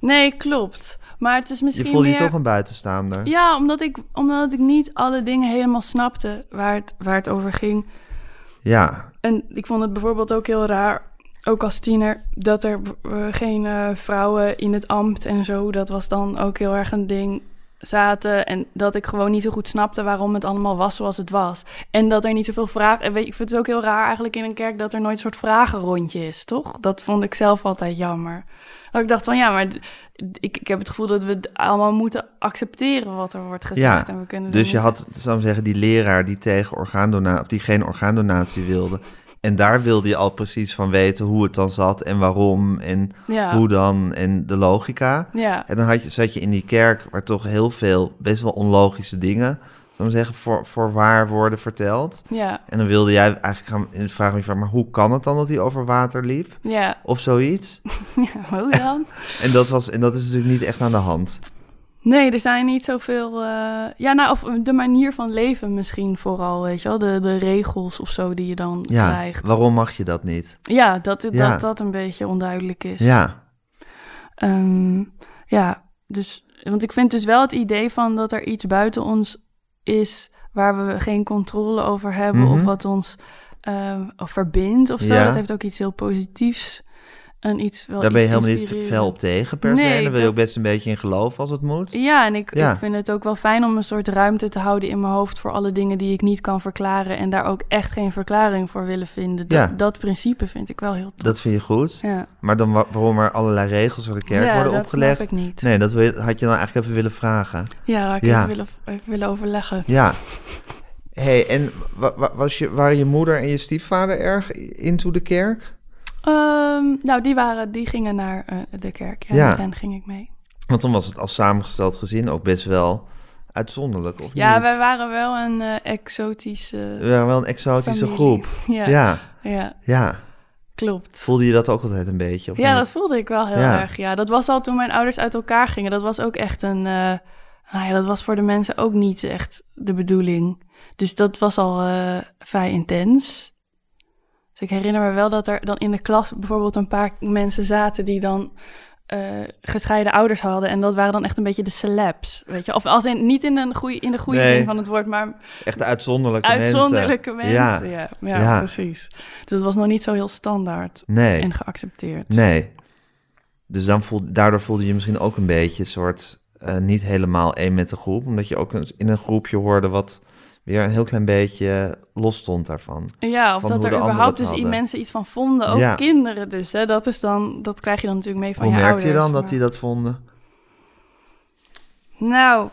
E: Nee, klopt. Maar het is misschien
D: Je voelde
E: meer...
D: je toch een buitenstaander.
E: Ja, omdat ik, omdat ik niet alle dingen helemaal snapte waar het, waar het over ging.
D: Ja,
E: En ik vond het bijvoorbeeld ook heel raar, ook als tiener, dat er eh, geen eh, vrouwen in het ambt en zo. Dat was dan ook heel erg een ding zaten. En dat ik gewoon niet zo goed snapte waarom het allemaal was zoals het was. En dat er niet zoveel vragen... en Weet je, ik vind het ook heel raar eigenlijk in een kerk dat er nooit een soort vragenrondje is, toch? Dat vond ik zelf altijd jammer. Dat ik dacht van ja, maar ik, ik heb het gevoel dat we allemaal moeten accepteren wat er wordt gezegd.
D: Ja,
E: en we kunnen
D: dus je
E: niet-
D: had, zou ik zeggen, die leraar die tegen orgaandonatie, of die geen orgaandonatie wilde. En daar wilde je al precies van weten hoe het dan zat en waarom en
E: ja,
D: hoe dan en de logica.
E: ja,
D: En dan had je, zat je in die kerk waar toch heel veel best wel onlogische dingen, zou ik zeggen, voor, voor waar worden verteld.
E: ja,
D: En dan wilde jij eigenlijk gaan in de vraag van maar hoe kan het dan dat hij over water liep?
E: ja,
D: Of zoiets.
E: ja, hoe dan?
D: En dat, was, en dat is natuurlijk niet echt aan de hand.
E: Nee, er zijn niet zoveel. eh ja, nou, of de manier van leven misschien vooral, weet je wel. De, de regels of zo die je dan
D: Ja,
E: krijgt.
D: waarom mag je dat niet?
E: Ja, dat, dat
D: Ja.
E: dat een beetje onduidelijk is.
D: Ja,
E: Ehm, ja, dus. Want ik vind dus wel het idee van dat er iets buiten ons is waar we geen controle over hebben.
D: Mhm.
E: Of wat ons eh, verbindt of zo.
D: Ja.
E: Dat heeft ook iets heel positiefs. Iets wel
D: daar ben je helemaal niet fel op tegen per se.
E: Nee,
D: Daar wil je
E: dat-
D: ook best een beetje in geloven als het moet.
E: Ja, en ik,
D: Ja.
E: ik vind het ook wel fijn om een soort ruimte te houden in mijn hoofd voor alle dingen die ik niet kan verklaren en daar ook echt geen verklaring voor willen vinden. Dat,
D: Ja.
E: dat principe vind ik wel heel tof.
D: Dat vind je goed.
E: ja.
D: Maar dan wa- waarom er allerlei regels door de kerk
E: ja,
D: worden
E: dat
D: opgelegd?
E: snap ik niet.
D: Nee, dat wil had je dan eigenlijk even willen vragen.
E: Ja, dat had ik even, willen, even willen overleggen.
D: Ja. hey, en wa- wa- was je, waren je moeder en je stiefvader erg into de kerk?
E: Ehm, nou, die, waren, die gingen naar eh, de kerk. Ja,
D: Ja.
E: met hen ging ik mee.
D: Want dan was het als samengesteld gezin ook best wel uitzonderlijk, of
E: Ja,
D: niet?
E: wij waren wel een eh, exotische
D: We waren wel een exotische
E: familie.
D: groep.
E: Ja,
D: Ja.
E: ja.
D: ja,
E: klopt.
D: Voelde je dat ook altijd een beetje? Of
E: Ja,
D: niet?
E: dat voelde ik wel heel
D: Ja.
E: erg. Ja, dat was al toen mijn ouders uit elkaar gingen. Dat was ook echt een. nou ja, dat was voor de mensen ook niet echt de bedoeling. Dus dat was al vrij intens. Dus ik herinner me wel dat er dan in de klas bijvoorbeeld een paar mensen zaten die dan eh, gescheiden ouders hadden. En dat waren dan echt een beetje de celebs. Weet je? Of als in, niet in, een goeie, in de goede
D: Nee.
E: zin van het woord, maar
D: Echt uitzonderlijke,
E: uitzonderlijke mensen.
D: Ja.
E: Ja, ja,
D: Ja.
E: precies. Dus dat was nog niet zo heel standaard
D: Nee,
E: en geaccepteerd.
D: nee. Dus dan voelde, daardoor voelde je misschien ook een beetje een soort eh, niet helemaal één met de groep. Omdat je ook in een groepje hoorde wat weer een heel klein beetje los stond daarvan.
E: Ja, of
D: van
E: dat
D: hoe
E: er überhaupt dus
D: hadden.
E: mensen iets van vonden. Ook
D: Ja.
E: kinderen dus. Hè? Dat, is dan, dat krijg je dan natuurlijk mee van
D: Hoe
E: je
D: merkte
E: ouders.
D: je dan dat die dat vonden?
E: Nou,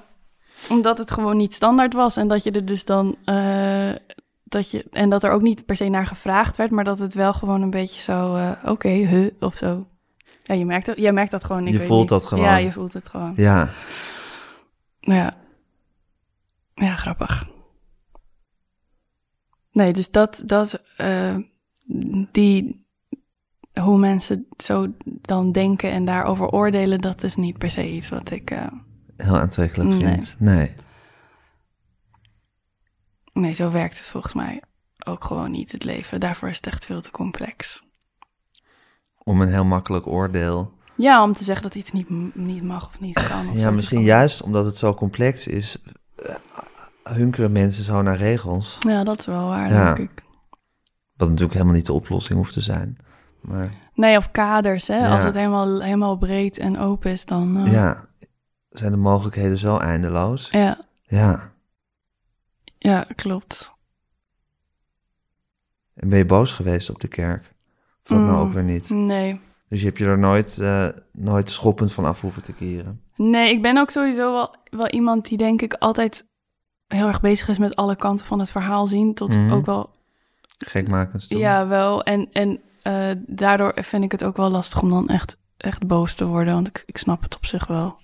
E: omdat het gewoon niet standaard was. En dat je er dus dan... eh, dat je, en dat er ook niet per se naar gevraagd werd. Maar dat het wel gewoon een beetje zo... eh, Oké, huh, of zo. Ja, je merkt dat, jij merkt dat gewoon. Ik
D: Je
E: weet
D: voelt
E: niet.
D: dat gewoon.
E: Ja, je voelt het gewoon.
D: Ja,
E: Ja. Ja, grappig. Nee, dus dat, dat, eh, die, hoe mensen zo dan denken en daarover oordelen, dat is niet per se iets wat ik, eh,
D: heel aantrekkelijk
E: Nee.
D: vindt. Nee.
E: nee, zo werkt het volgens mij ook gewoon niet, het leven. Daarvoor is het echt veel te complex.
D: Om een heel makkelijk oordeel.
E: Ja, om te zeggen dat iets niet, niet mag of niet kan. Of
D: Ja, misschien juist omdat het zo complex is, eh, hunkeren mensen zo naar regels.
E: Ja, dat is wel waar,
D: Ja.
E: denk ik.
D: Wat natuurlijk helemaal niet de oplossing hoeft te zijn. Maar
E: Nee, of kaders, hè.
D: Ja.
E: Als het helemaal, helemaal breed en open is, dan... eh,
D: ja, zijn de mogelijkheden zo eindeloos.
E: ja.
D: Ja.
E: Ja, klopt.
D: En ben je boos geweest op de kerk? Of dat nou
E: Mm.
D: ook weer niet?
E: Nee.
D: Dus je hebt je er nooit, eh, nooit schoppend van af hoeven te keren.
E: Nee, ik ben ook sowieso wel, wel iemand die denk ik altijd heel erg bezig is met alle kanten van het verhaal zien. Tot
D: Mhm.
E: ook wel,
D: Gekmakend
E: ja, wel. En, en eh, daardoor vind ik het ook wel lastig om dan echt, echt boos te worden. Want ik, ik snap het op zich wel.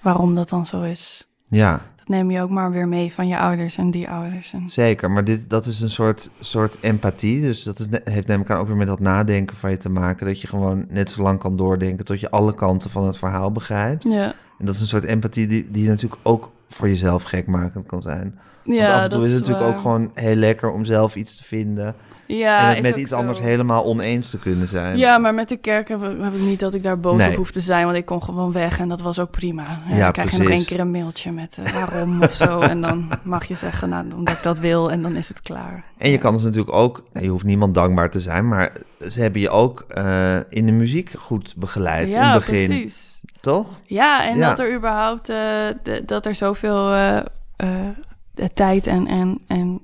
E: Waarom dat dan zo is.
D: Ja,
E: Dat neem je ook maar weer mee van je ouders en die ouders. En,
D: zeker. Maar dit, dat is een soort, soort empathie. Dus dat is, heeft aan ook weer met dat nadenken van je te maken. Dat je gewoon net zo lang kan doordenken tot je alle kanten van het verhaal begrijpt.
E: ja,
D: En dat is een soort empathie die, die natuurlijk ook voor jezelf gekmakend kan zijn. Want
E: ja
D: af en toe
E: dat
D: is het natuurlijk
E: waar.
D: ook gewoon heel lekker om zelf iets te vinden.
E: ja,
D: en het met iets
E: zo.
D: anders helemaal oneens te kunnen zijn.
E: Ja, maar met de kerk heb heb ik niet dat ik daar boos
D: Nee.
E: op hoef te zijn, want ik kon gewoon weg en dat was ook prima. Ja,
D: Ja,
E: dan krijg je nog één keer een mailtje met eh, waarom of zo en dan mag je zeggen, nou, omdat ik dat wil en dan is het klaar.
D: En je kan dus natuurlijk ook, nou, je hoeft niemand dankbaar te zijn, maar ze hebben je ook eh, in de muziek goed begeleid in het begin.
E: precies.
D: Toch?
E: Ja, en
D: Ja.
E: dat er überhaupt, eh, de- dat er zoveel eh, eh, de tijd en, en, en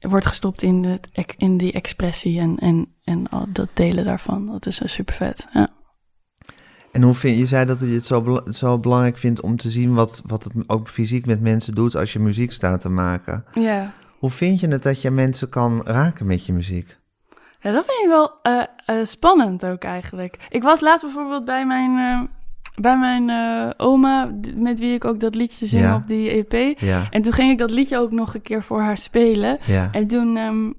E: wordt gestopt in, ex- in die expressie en, en, en al dat delen daarvan. Dat is super vet. Ja.
D: En hoe vind je zei dat je het zo, zo belangrijk vindt om te zien wat, wat het ook fysiek met mensen doet als je muziek staat te maken.
E: ja.
D: Hoe vind je het dat je mensen kan raken met je muziek?
E: Ja, dat vind ik wel spannend ook eigenlijk. Ik was laatst bijvoorbeeld bij mijn, bij mijn eh, oma, met wie ik ook dat liedje zing
D: Ja.
E: op die EP.
D: Ja,
E: En toen ging ik dat liedje ook nog een keer voor haar spelen.
D: ja,
E: En toen, ehm,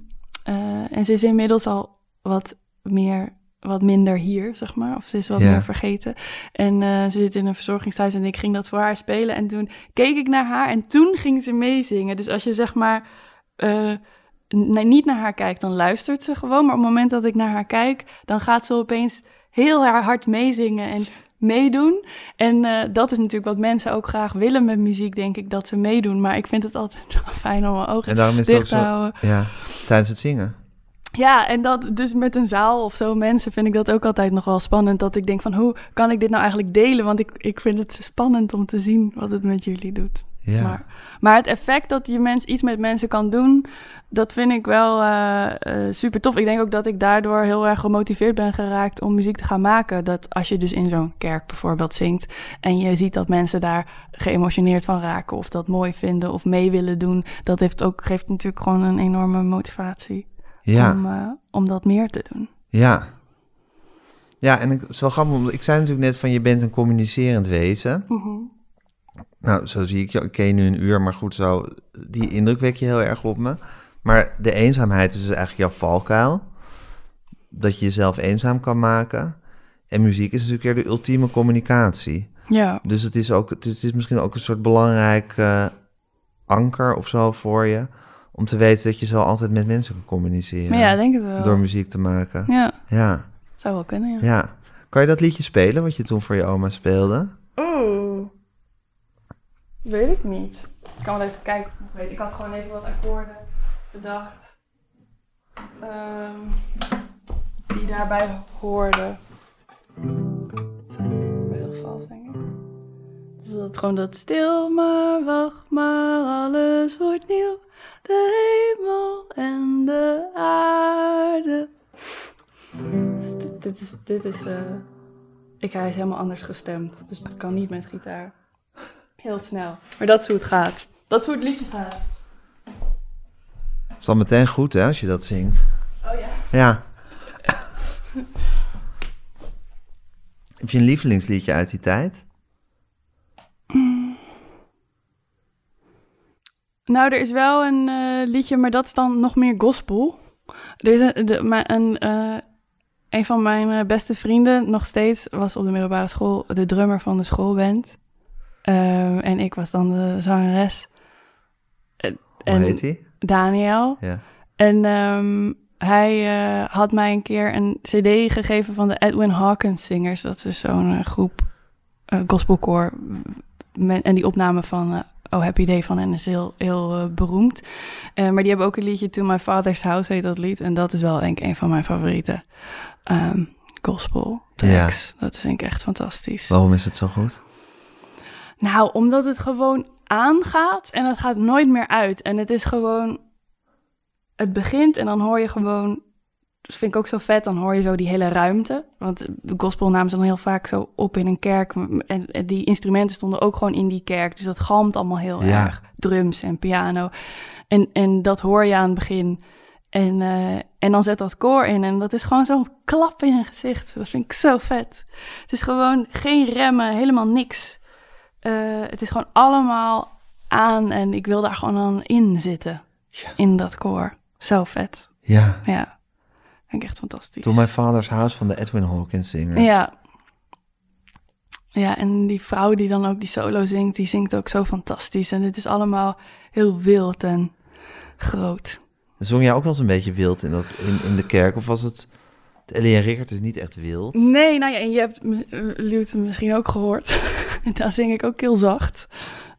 E: eh, en ze is inmiddels al wat meer, wat minder hier, zeg maar. Of ze is wat meer vergeten. En eh, ze zit in een verzorgingsthuis en ik ging dat voor haar spelen. En toen keek ik naar haar en toen ging ze meezingen. Dus als je zeg maar niet naar haar kijkt, dan luistert ze gewoon. Maar op het moment dat ik naar haar kijk, dan gaat ze opeens heel haar hard meezingen en meedoen. En eh, dat is natuurlijk wat mensen ook graag willen met muziek, denk ik, dat ze meedoen. Maar ik vind het altijd fijn om mijn ogen
D: en daarom is het ook
E: dicht te
D: zo, ja, tijdens het zingen.
E: Ja, en dat dus met een zaal of zo mensen vind ik dat ook altijd nog wel spannend. Dat ik denk van hoe kan ik dit nou eigenlijk delen? Want ik, ik vind het spannend om te zien wat het met jullie doet.
D: Ja.
E: Maar, maar het effect dat je mens iets met mensen kan doen, dat vind ik wel eh, eh, super tof. Ik denk ook dat ik daardoor heel erg gemotiveerd ben geraakt om muziek te gaan maken. Dat als je dus in zo'n kerk bijvoorbeeld zingt en je ziet dat mensen daar geëmotioneerd van raken of dat mooi vinden of mee willen doen, dat heeft ook, geeft natuurlijk gewoon een enorme motivatie
D: Ja.
E: om, eh, om dat meer te doen.
D: Ja. Ja, en ik, het is wel grappig, omdat ik zei natuurlijk net van je bent een communicerend wezen. Nou, zo zie ik je. Ik ken je nu een uur, maar goed, zo, die indruk wek je heel erg op me. Maar de eenzaamheid is dus eigenlijk jouw valkuil. Dat je jezelf eenzaam kan maken. En muziek is natuurlijk weer de ultieme communicatie.
E: Ja,
D: Dus het is, ook, het is, misschien ook een soort belangrijk eh, anker of zo voor je. Om te weten dat je zo altijd met mensen kan communiceren.
E: maar ja, denk het wel.
D: Door muziek te maken.
E: Ja,
D: Ja.
E: zou wel kunnen, ja.
D: Ja. Kan je dat liedje spelen wat je toen voor je oma speelde?
E: Oeh. Weet ik niet. Ik kan wel even kijken of ik weet. Ik had gewoon even wat akkoorden bedacht. ehm, die daarbij hoorden. Het zijn wel heel vals. Dus dat gewoon dat stil maar, wacht maar, alles wordt nieuw. De hemel en de aarde. Dus dit, dit is, dit is eh, ik, hij is helemaal anders gestemd, dus dat kan niet met gitaar. Heel snel. Maar dat is hoe het gaat. Dat is hoe het liedje gaat.
D: Het is al meteen goed, hè, als je dat zingt.
E: Oh ja.
D: Ja. Heb je een lievelingsliedje uit die tijd?
E: Nou, er is wel een eh, liedje, maar dat is dan nog meer gospel. Er is een, de, maar een, eh, een van mijn eh, beste vrienden, nog steeds, was op de middelbare school de drummer van de schoolband. Eh, en ik was dan de zangeres. Eh,
D: Hoe
E: en
D: heet die?
E: Daniel.
D: Ja.
E: En ehm, hij eh, had mij een keer een cd gegeven van de Edwin Hawkins Singers. Dat is zo'n eh, groep eh gospelkoor. En die opname van Oh Happy Day van hen is heel, heel beroemd. Maar die hebben ook een liedje To My Father's House heet dat lied. En dat is wel denk ik een van mijn favoriete ehm, gospel tracks. Dat is denk ik echt fantastisch.
D: Waarom is het zo goed?
E: Nou, omdat het gewoon aangaat en het gaat nooit meer uit. En het is gewoon... Het begint en dan hoor je gewoon... Dat vind ik ook zo vet, dan hoor je zo die hele ruimte. Want de gospel namen ze dan heel vaak zo op in een kerk. En, en die instrumenten stonden ook gewoon in die kerk. Dus dat galmt allemaal heel
D: Ja.
E: erg. Drums en piano. En, en dat hoor je aan het begin. En, eh, en dan zet dat koor in en dat is gewoon zo'n klap in je gezicht. Dat vind ik zo vet. Het is gewoon geen remmen, helemaal niks. Eh, het is gewoon allemaal aan en ik wil daar gewoon aan in zitten. In dat koor. Zo vet.
D: Ja.
E: Ja, vind ik echt fantastisch.
D: To My Father's House van de Edwin Hawkins Singers.
E: Ja. Ja, en die vrouw die dan ook die solo zingt, die zingt ook zo fantastisch. En het is allemaal heel wild en groot.
D: Zong jij ook wel eens een beetje wild in, dat, in, in de kerk? Of was het... Ellie en Rickert is niet echt wild.
E: Nee, nou ja, en je hebt eh, Luwte misschien ook gehoord. daar zing ik ook heel zacht.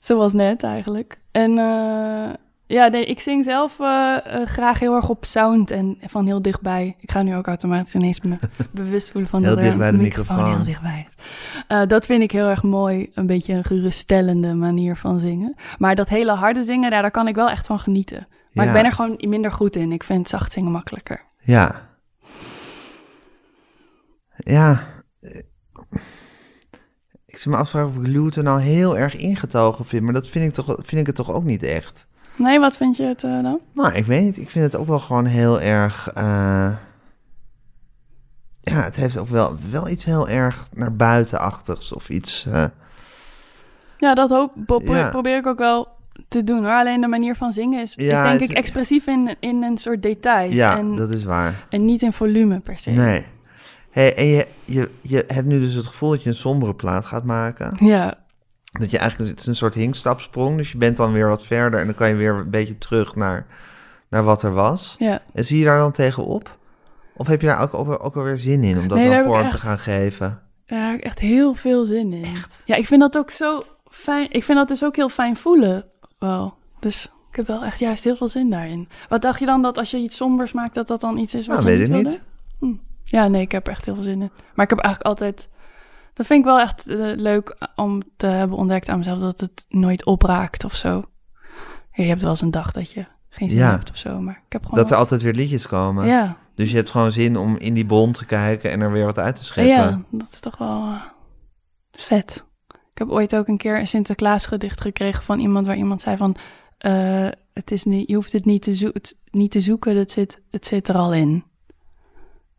E: Zoals net eigenlijk. En eh, ja, nee, ik zing zelf eh, graag heel erg op sound en van heel dichtbij. Ik ga nu ook automatisch ineens me bewust voelen van
D: Heel
E: dat
D: dicht bij
E: een
D: de
E: microfoon
D: microfoon.
E: heel dichtbij is. Dat vind ik heel erg mooi. Een beetje een geruststellende manier van zingen. Maar dat hele harde zingen, daar, daar kan ik wel echt van genieten. Maar
D: Ja.
E: ik ben er gewoon minder goed in. Ik vind zacht zingen makkelijker.
D: Ja. Ja. eh, Ik zit me afvragen of ik Luther nou heel erg ingetogen vind. Maar dat vind ik, toch, vind ik het toch ook niet echt.
E: Nee, wat vind je het eh, dan?
D: Nou, ik weet niet. Ik vind het ook wel gewoon heel erg... eh, Ja, het heeft ook wel, wel iets heel erg naar buitenachtigs of iets... eh,
E: Ja, dat hoop,
D: Ja.
E: probeer ik ook wel te doen. Maar alleen de manier van zingen is, is
D: Ja,
E: denk
D: is-
E: ik expressief in, in een soort details.
D: ja,
E: en,
D: dat is waar.
E: en niet in volume per se.
D: Nee. Hey, en je, je, je hebt nu dus het gevoel dat je een sombere plaat gaat maken.
E: Ja,
D: Dat je eigenlijk, het is een soort hinkstapsprong. Dus je bent dan weer wat verder en dan kan je weer een beetje terug naar, naar wat er was.
E: ja.
D: En zie je daar dan tegenop? Of heb je daar ook, ook, ook alweer zin in om dat
E: Nee,
D: dan vorm te
E: echt-
D: gaan geven?
E: Daar heb ik echt heel veel zin in. Ja, ik vind dat ook zo fijn. Ik vind dat dus ook heel fijn voelen wel. Dus ik heb wel echt juist heel veel zin daarin. Wat dacht je dan dat als je iets sombers maakt, dat dat dan iets is wat
D: Nou,
E: je
D: weet
E: niet
D: ik niet.
E: Ja, nee, ik heb echt heel veel zin in. Maar ik heb eigenlijk altijd Dat vind ik wel echt eh, leuk om te hebben ontdekt aan mezelf, dat het nooit opraakt of zo. Je hebt wel eens een dag dat je geen zin
D: Ja.
E: hebt of zo, maar ik heb gewoon...
D: Dat er altijd weer liedjes komen.
E: Ja,
D: Dus je hebt gewoon zin om in die bon te kijken en er weer wat uit te scheppen.
E: ja, dat is toch wel eh, vet. Ik heb ooit ook een keer een Sinterklaas gedicht gekregen van iemand waar iemand zei van... eh, het is niet, je hoeft het niet te, zo- niet te zoeken, het zit, het zit er al in.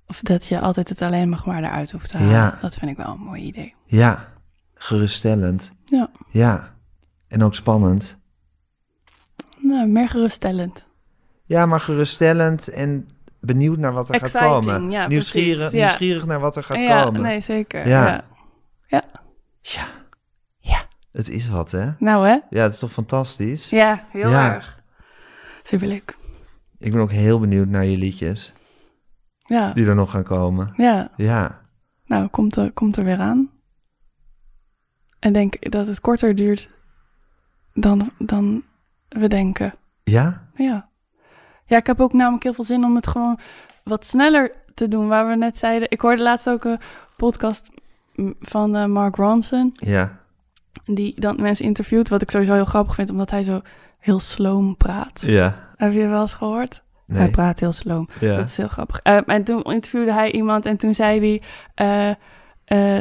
E: Of dat je altijd het alleen nog maar eruit hoeft te halen.
D: Ja.
E: Dat vind ik wel een mooi idee.
D: Ja, geruststellend.
E: Ja,
D: Ja, en ook spannend.
E: nou, meer geruststellend.
D: Ja, maar geruststellend en benieuwd naar wat er gaat komen.
E: ja,
D: nieuwsgierig,
E: precies, ja.
D: nieuwsgierig naar wat er gaat
E: ja,
D: komen.
E: nee, zeker.
D: Ja.
E: Ja. ja.
D: Ja. Het is wat, hè?
E: Nou hè?
D: Ja, het is toch fantastisch?
E: Ja, heel erg. Superleuk.
D: Ik ben ook heel benieuwd naar je liedjes
E: Ja,
D: die er nog gaan komen.
E: ja.
D: Ja,
E: Nou, komt er, komt er weer aan. En denk dat het korter duurt dan, dan we denken.
D: ja,
E: Ja. Ja, ik heb ook namelijk heel veel zin om het gewoon wat sneller te doen. Waar we net zeiden. Ik hoorde laatst ook een podcast van eh, Mark Ronson.
D: ja,
E: Die dan mensen interviewt. Wat ik sowieso heel grappig vind, omdat hij zo heel sloom praat.
D: ja.
E: Heb je wel eens gehoord? Hij praat heel sloom.
D: Ja.
E: Dat is heel grappig. Eh, en toen interviewde hij iemand en toen zei die eh, eh,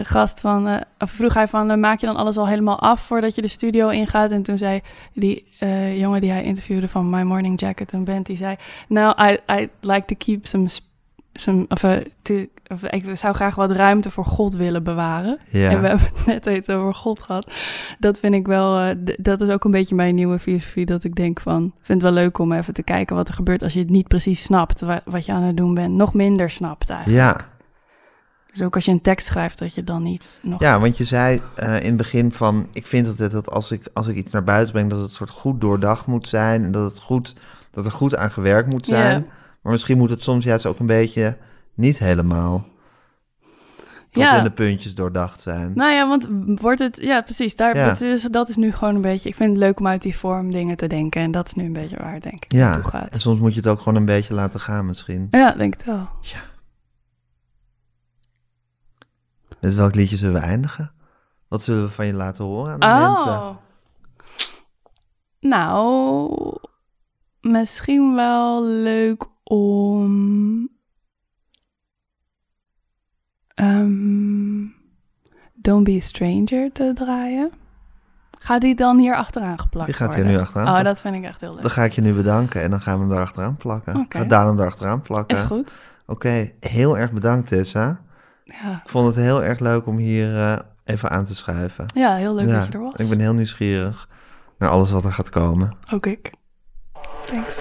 E: gast van, eh, of vroeg hij van, eh, maak je dan alles al helemaal af voordat je de studio ingaat? En toen zei die eh, jongen die hij interviewde van My Morning Jacket, een band, die zei, nou, I, I like to keep some, some of, eh, te- of ik zou graag wat ruimte voor God willen bewaren.
D: Ja.
E: En we hebben het net even over God gehad. Dat vind ik wel, eh, dat is ook een beetje mijn nieuwe filosofie. Dat ik denk van, ik vind het wel leuk om even te kijken wat er gebeurt als je het niet precies snapt. wa- wat je aan het doen bent. Nog minder snapt eigenlijk.
D: ja.
E: Dus ook als je een tekst schrijft, dat je dan niet nog...
D: Ja, want je zei eh, in het begin van... ik vind altijd dat als ik, als ik iets naar buiten breng... dat het soort goed doordacht moet zijn... en dat, het goed, dat er goed aan gewerkt moet zijn. Maar misschien moet het soms juist ook een beetje niet helemaal... tot
E: Ja.
D: in de puntjes doordacht zijn.
E: Nou ja, want wordt het... Ja, precies. Daar,
D: Ja.
E: dat, is, dat is nu gewoon een beetje... Ik vind het leuk om uit die vorm dingen te denken. En dat is nu een beetje waar denk ik
D: ja,
E: naartoe gaat.
D: en soms moet je het ook gewoon een beetje laten gaan misschien.
E: Ja, denk ik wel.
D: Met welk liedje zullen we eindigen? Wat zullen we van je laten horen aan de mensen?
E: Oh. Nou, misschien wel leuk om. Ehm, Don't Be a Stranger te draaien. Ga die dan hier achteraan geplakt
D: Die gaat hier nu achteraan.
E: Oh, dat vind ik echt heel leuk.
D: Dan ga ik je nu bedanken en dan gaan we hem daar achteraan plakken.
E: Oké.
D: Ga Daan hem daar achteraan plakken.
E: Is goed.
D: Oké, heel erg bedankt Tessa.
E: Ja.
D: Ik vond het heel erg leuk om hier eh, even aan te schuiven.
E: ja, heel leuk
D: Ja,
E: dat je er was.
D: Ik ben heel nieuwsgierig naar alles wat er gaat komen.
E: Ook ik. Thanks.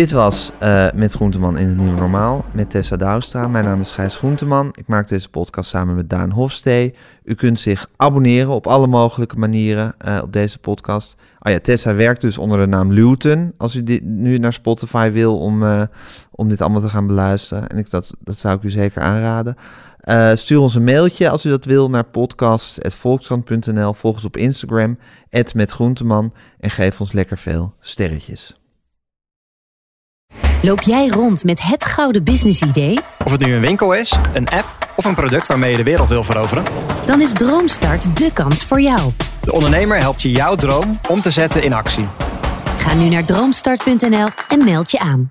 D: Dit was uh, met Groenteman in het Nieuwe Normaal met Tessa Douwstra. Mijn naam is Gijs Groenteman. Ik maak deze podcast samen met Daan Hofstee. U kunt zich abonneren op alle mogelijke manieren uh, op deze podcast. Oh ja, Tessa werkt dus onder de naam Luton. Als u dit nu naar Spotify wil om, uh, om dit allemaal te gaan beluisteren. En ik, dat, dat zou ik u zeker aanraden. Stuur ons een mailtje als u dat wil naar podcast.volkskrant.nl. Volg ons op Instagram, metgroenteman. En geef ons lekker veel sterretjes.
F: Loop jij rond met het gouden business-idee?
G: Of het nu een winkel is, een app of een product waarmee je de wereld wil veroveren?
F: Dan is Droomstart de kans voor jou.
G: De ondernemer helpt je jouw droom om te zetten in actie.
F: Ga nu naar droomstart.nl en meld je aan.